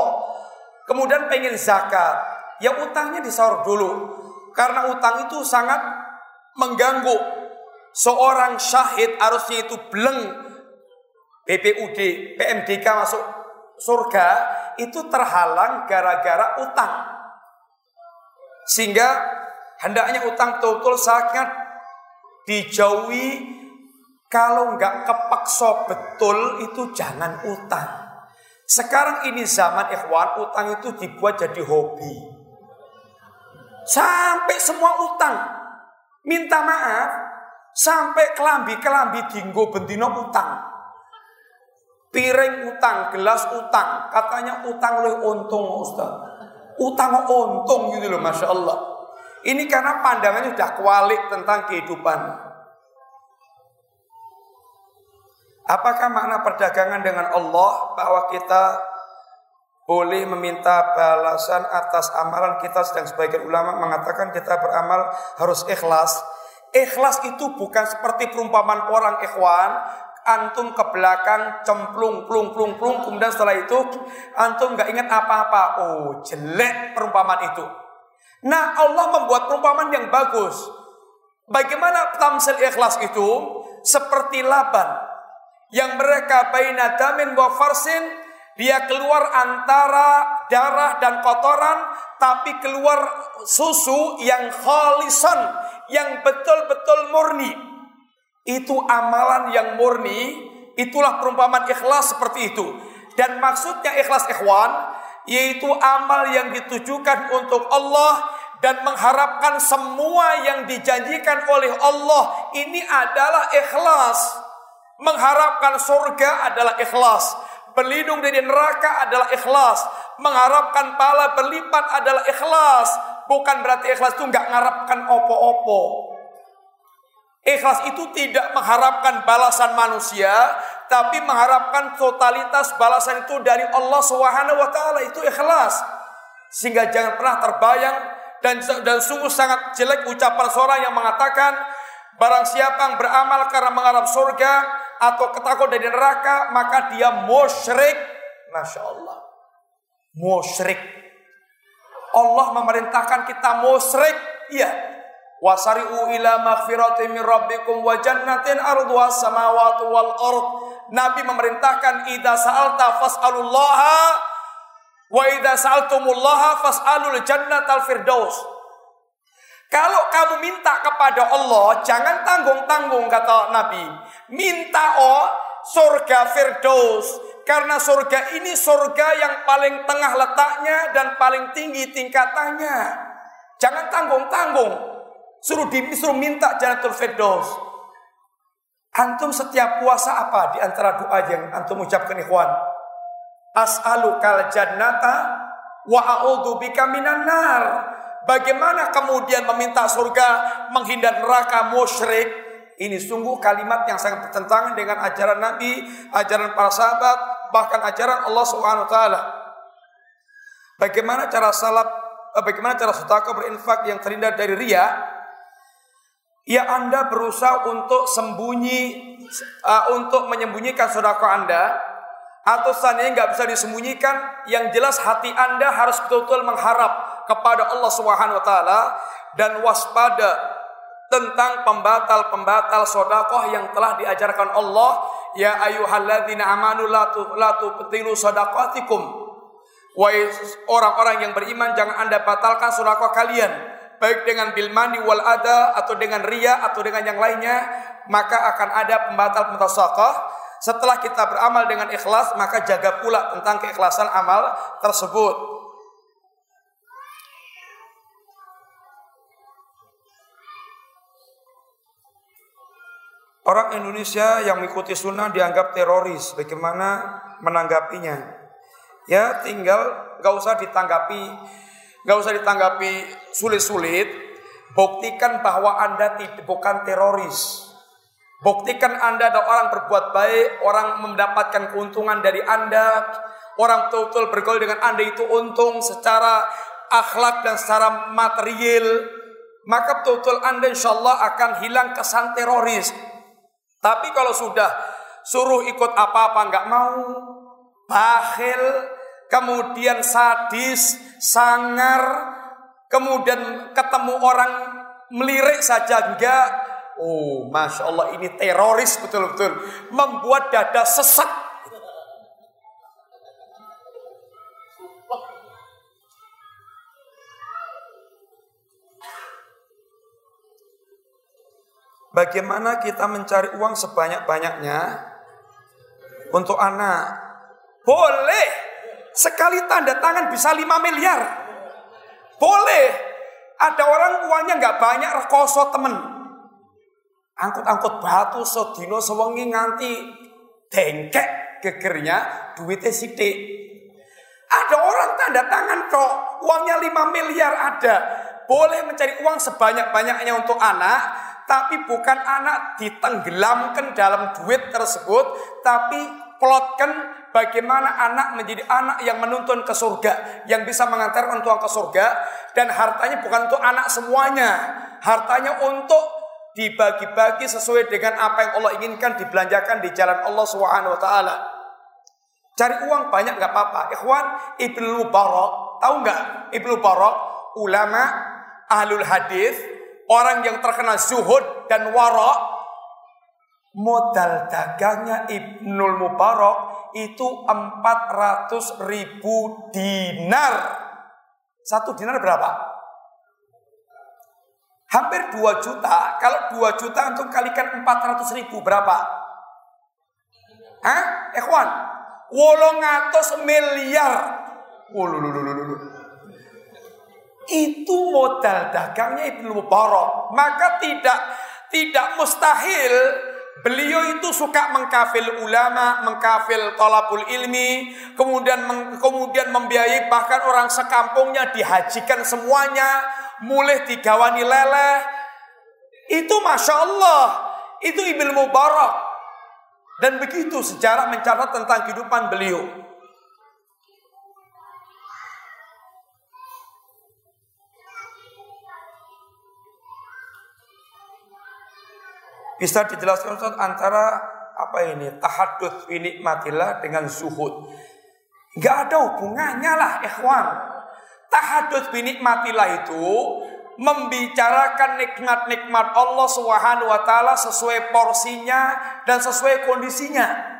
Kemudian pengen zakat, ya utangnya disaur dulu karena utang itu sangat mengganggu. Seorang syahid harusnya itu beleng BPUD, PMDK masuk surga itu terhalang gara-gara utang. Sehingga hendaknya utang total sangat dijauhi kalau nggak kepaksa betul itu jangan utang. Sekarang ini zaman ikhwan utang itu dibuat jadi hobi. Sampai semua utang. Minta maaf. Sampai kelambi-kelambi dinggo bentino utang. Piring utang, gelas utang. Katanya utang lebih untung Ustaz. Utang untung gitu loh Masya Allah. Ini karena pandangannya sudah kualik tentang kehidupan. Apakah makna perdagangan dengan Allah bahwa kita boleh meminta balasan atas amalan kita sedang sebagian ulama mengatakan kita beramal harus ikhlas. Ikhlas itu bukan seperti perumpamaan orang ikhwan antum ke belakang cemplung plung plung plung kemudian setelah itu antum nggak ingat apa-apa. Oh, jelek perumpamaan itu. Nah, Allah membuat perumpamaan yang bagus. Bagaimana tamsil ikhlas itu? Seperti laban yang mereka baina damin wa farsin dia keluar antara darah dan kotoran, tapi keluar susu yang khalisan, yang betul-betul murni. Itu amalan yang murni, itulah perumpamaan ikhlas seperti itu. Dan maksudnya ikhlas ikhwan, yaitu amal yang ditujukan untuk Allah dan mengharapkan semua yang dijanjikan oleh Allah. Ini adalah ikhlas. Mengharapkan surga adalah ikhlas Berlindung dari neraka adalah ikhlas. Mengharapkan pala berlipat adalah ikhlas. Bukan berarti ikhlas itu nggak mengharapkan opo-opo. Ikhlas itu tidak mengharapkan balasan manusia, tapi mengharapkan totalitas balasan itu dari Allah Subhanahu wa taala itu ikhlas. Sehingga jangan pernah terbayang dan dan sungguh sangat jelek ucapan seorang yang mengatakan barang siapa yang beramal karena mengharap surga atau ketakut dari neraka maka dia musyrik. Masya Allah. Musyrik. Allah memerintahkan kita musyrik. Iya. Wasari'u ila maghfirati min rabbikum wa jannatin arduha samawati wal ard. Nabi memerintahkan idza sa'alta fas'alullaha wa idza sa'altumullaha fas'alul jannatal firdaus. Kalau kamu minta kepada Allah, jangan tanggung-tanggung kata Nabi. Minta oh surga Firdaus. Karena surga ini surga yang paling tengah letaknya dan paling tinggi tingkatannya. Jangan tanggung-tanggung. Suruh disuruh minta Jannatul Firdaus. Antum setiap puasa apa di antara doa yang antum ucapkan ikhwan? As'alukal jannata wa a'udzu bika minan nar. Bagaimana kemudian meminta surga, menghindar neraka musyrik? Ini sungguh kalimat yang sangat bertentangan dengan ajaran Nabi, ajaran para sahabat, bahkan ajaran Allah Subhanahu taala. Bagaimana cara salaf eh, bagaimana cara sedekah berinfak yang terhindar dari ria? Ya Anda berusaha untuk sembunyi uh, untuk menyembunyikan sedekah Anda atau seandainya nggak bisa disembunyikan, yang jelas hati Anda harus betul-betul mengharap kepada Allah Subhanahu wa taala dan waspada tentang pembatal-pembatal sodakoh yang telah diajarkan Allah. Ya ayyuhalladzina amanu la tubtilu sadaqatikum. Wahai orang-orang yang beriman jangan Anda batalkan sedekah kalian. Baik dengan bilmani wal ada atau dengan ria atau dengan yang lainnya maka akan ada pembatal pembatal sedekah setelah kita beramal dengan ikhlas maka jaga pula tentang keikhlasan amal tersebut Orang Indonesia yang mengikuti sunnah dianggap teroris. Bagaimana menanggapinya? Ya tinggal gak usah ditanggapi, gak usah ditanggapi sulit-sulit. Buktikan bahwa anda tidak bukan teroris. Buktikan anda adalah orang berbuat baik, orang mendapatkan keuntungan dari anda, orang betul-betul bergaul dengan anda itu untung secara akhlak dan secara material. Maka betul-betul anda insya Allah akan hilang kesan teroris. Tapi kalau sudah suruh ikut apa-apa nggak mau, bakhil, kemudian sadis, sangar, kemudian ketemu orang melirik saja enggak. Oh, masya Allah ini teroris betul-betul, membuat dada sesak Bagaimana kita mencari uang sebanyak-banyaknya untuk anak? Boleh. Sekali tanda tangan bisa 5 miliar. Boleh. Ada orang uangnya nggak banyak rekoso temen. Angkut-angkut batu sodino sewengi nganti dengkek gegernya duitnya sidik. Ada orang tanda tangan kok uangnya 5 miliar ada. Boleh mencari uang sebanyak-banyaknya untuk anak tapi bukan anak ditenggelamkan dalam duit tersebut, tapi plotkan bagaimana anak menjadi anak yang menuntun ke surga, yang bisa mengantarkan tuang ke surga, dan hartanya bukan untuk anak semuanya, hartanya untuk dibagi-bagi sesuai dengan apa yang Allah inginkan dibelanjakan di jalan Allah Subhanahu wa taala. Cari uang banyak nggak apa-apa. Ikhwan, Ibnu Barak, tahu nggak? Ibnu Barak, ulama ahlul hadis orang yang terkenal zuhud dan wara modal dagangnya Ibnul Mubarak itu 400 ribu dinar satu dinar berapa? Hampir 2 juta kalau 2 juta untuk kalikan 400 ribu berapa? Hah? Ikhwan wolong miliar Wulululululu itu modal dagangnya Ibnu Mubarak. Maka tidak tidak mustahil beliau itu suka mengkafil ulama, mengkafil tolabul ilmi, kemudian meng, kemudian membiayai bahkan orang sekampungnya dihajikan semuanya, mulai digawani leleh. Itu masya Allah, itu Ibnu Mubarak. Dan begitu sejarah mencatat tentang kehidupan beliau. Bisa dijelaskan Ustaz antara apa ini tahadduts fi nikmatillah dengan zuhud. Gak ada hubungannya lah ikhwan. Tahadduts fi nikmatillah itu membicarakan nikmat-nikmat Allah Subhanahu wa taala sesuai porsinya dan sesuai kondisinya.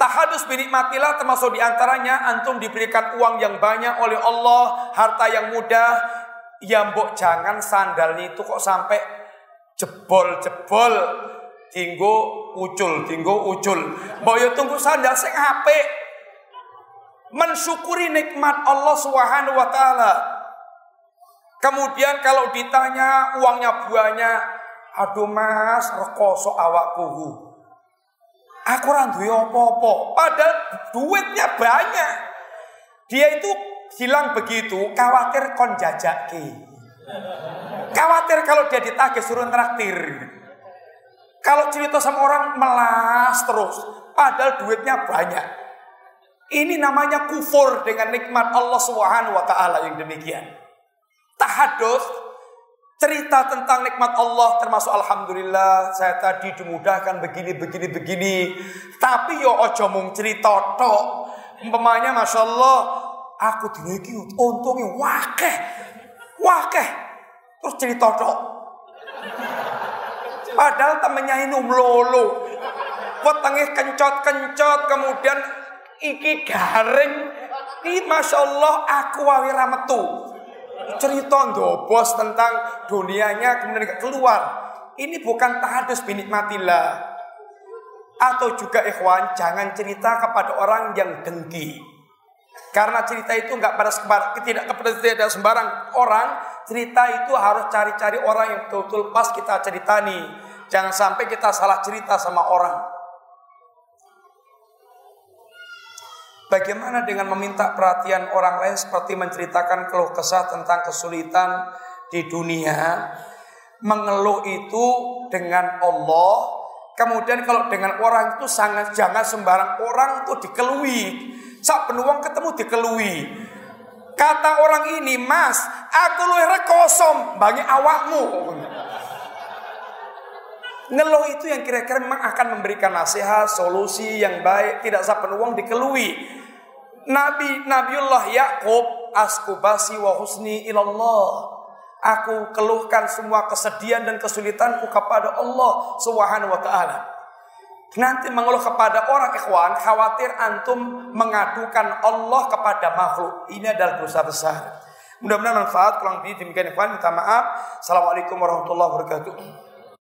Tahadus binikmatilah termasuk di antaranya antum diberikan uang yang banyak oleh Allah, harta yang mudah. Ya mbok jangan sandalnya itu kok sampai jebol-jebol tinggo ucul, tinggo ucul. Mbok yo tunggu sandal sing apik. Mensyukuri nikmat Allah Subhanahu wa taala. Kemudian kalau ditanya uangnya banyak, aduh Mas, rekoso awakku. Aku ora duwe apa-apa, padahal duitnya banyak. Dia itu hilang begitu, khawatir kon jajaki. Khawatir kalau dia ditagih suruh traktir. Kalau cerita sama orang melas terus, padahal duitnya banyak. Ini namanya kufur dengan nikmat Allah Subhanahu wa taala yang demikian. Tahadus cerita tentang nikmat Allah termasuk alhamdulillah saya tadi dimudahkan begini begini begini tapi yo ojo mung cerita tok umpamanya masya Allah aku diniki untungnya wakeh wakeh terus cerita tok padahal temennya ini umlolo wetenge kencot-kencot kemudian iki garing ini masya Allah aku wawi metu cerita bos tentang dunianya kemudian keluar. Ini bukan tahadus binikmatillah. Atau juga ikhwan, jangan cerita kepada orang yang dengki. Karena cerita itu nggak pada sembarang, tidak kepada tidak sembarang orang. Cerita itu harus cari-cari orang yang betul-betul pas kita ceritani. Jangan sampai kita salah cerita sama orang. Bagaimana dengan meminta perhatian orang lain seperti menceritakan keluh kesah tentang kesulitan di dunia? Mengeluh itu dengan Allah. Kemudian kalau dengan orang itu sangat jangan sembarang orang itu dikelui. Saat penuang ketemu dikelui. Kata orang ini, Mas, aku luwih rekosom bagi awakmu. Ngeluh itu yang kira-kira memang akan memberikan nasihat, solusi yang baik, tidak penuang dikelui. Nabi Nabiullah Yakub askubasi wa husni ilallah. Aku keluhkan semua kesedihan dan kesulitanku kepada Allah Subhanahu wa taala. Nanti mengeluh kepada orang ikhwan, khawatir antum mengadukan Allah kepada makhluk. Ini adalah dosa besar. Mudah-mudahan manfaat. Kurang lebih demikian ikhwan, minta maaf. Assalamualaikum warahmatullahi wabarakatuh.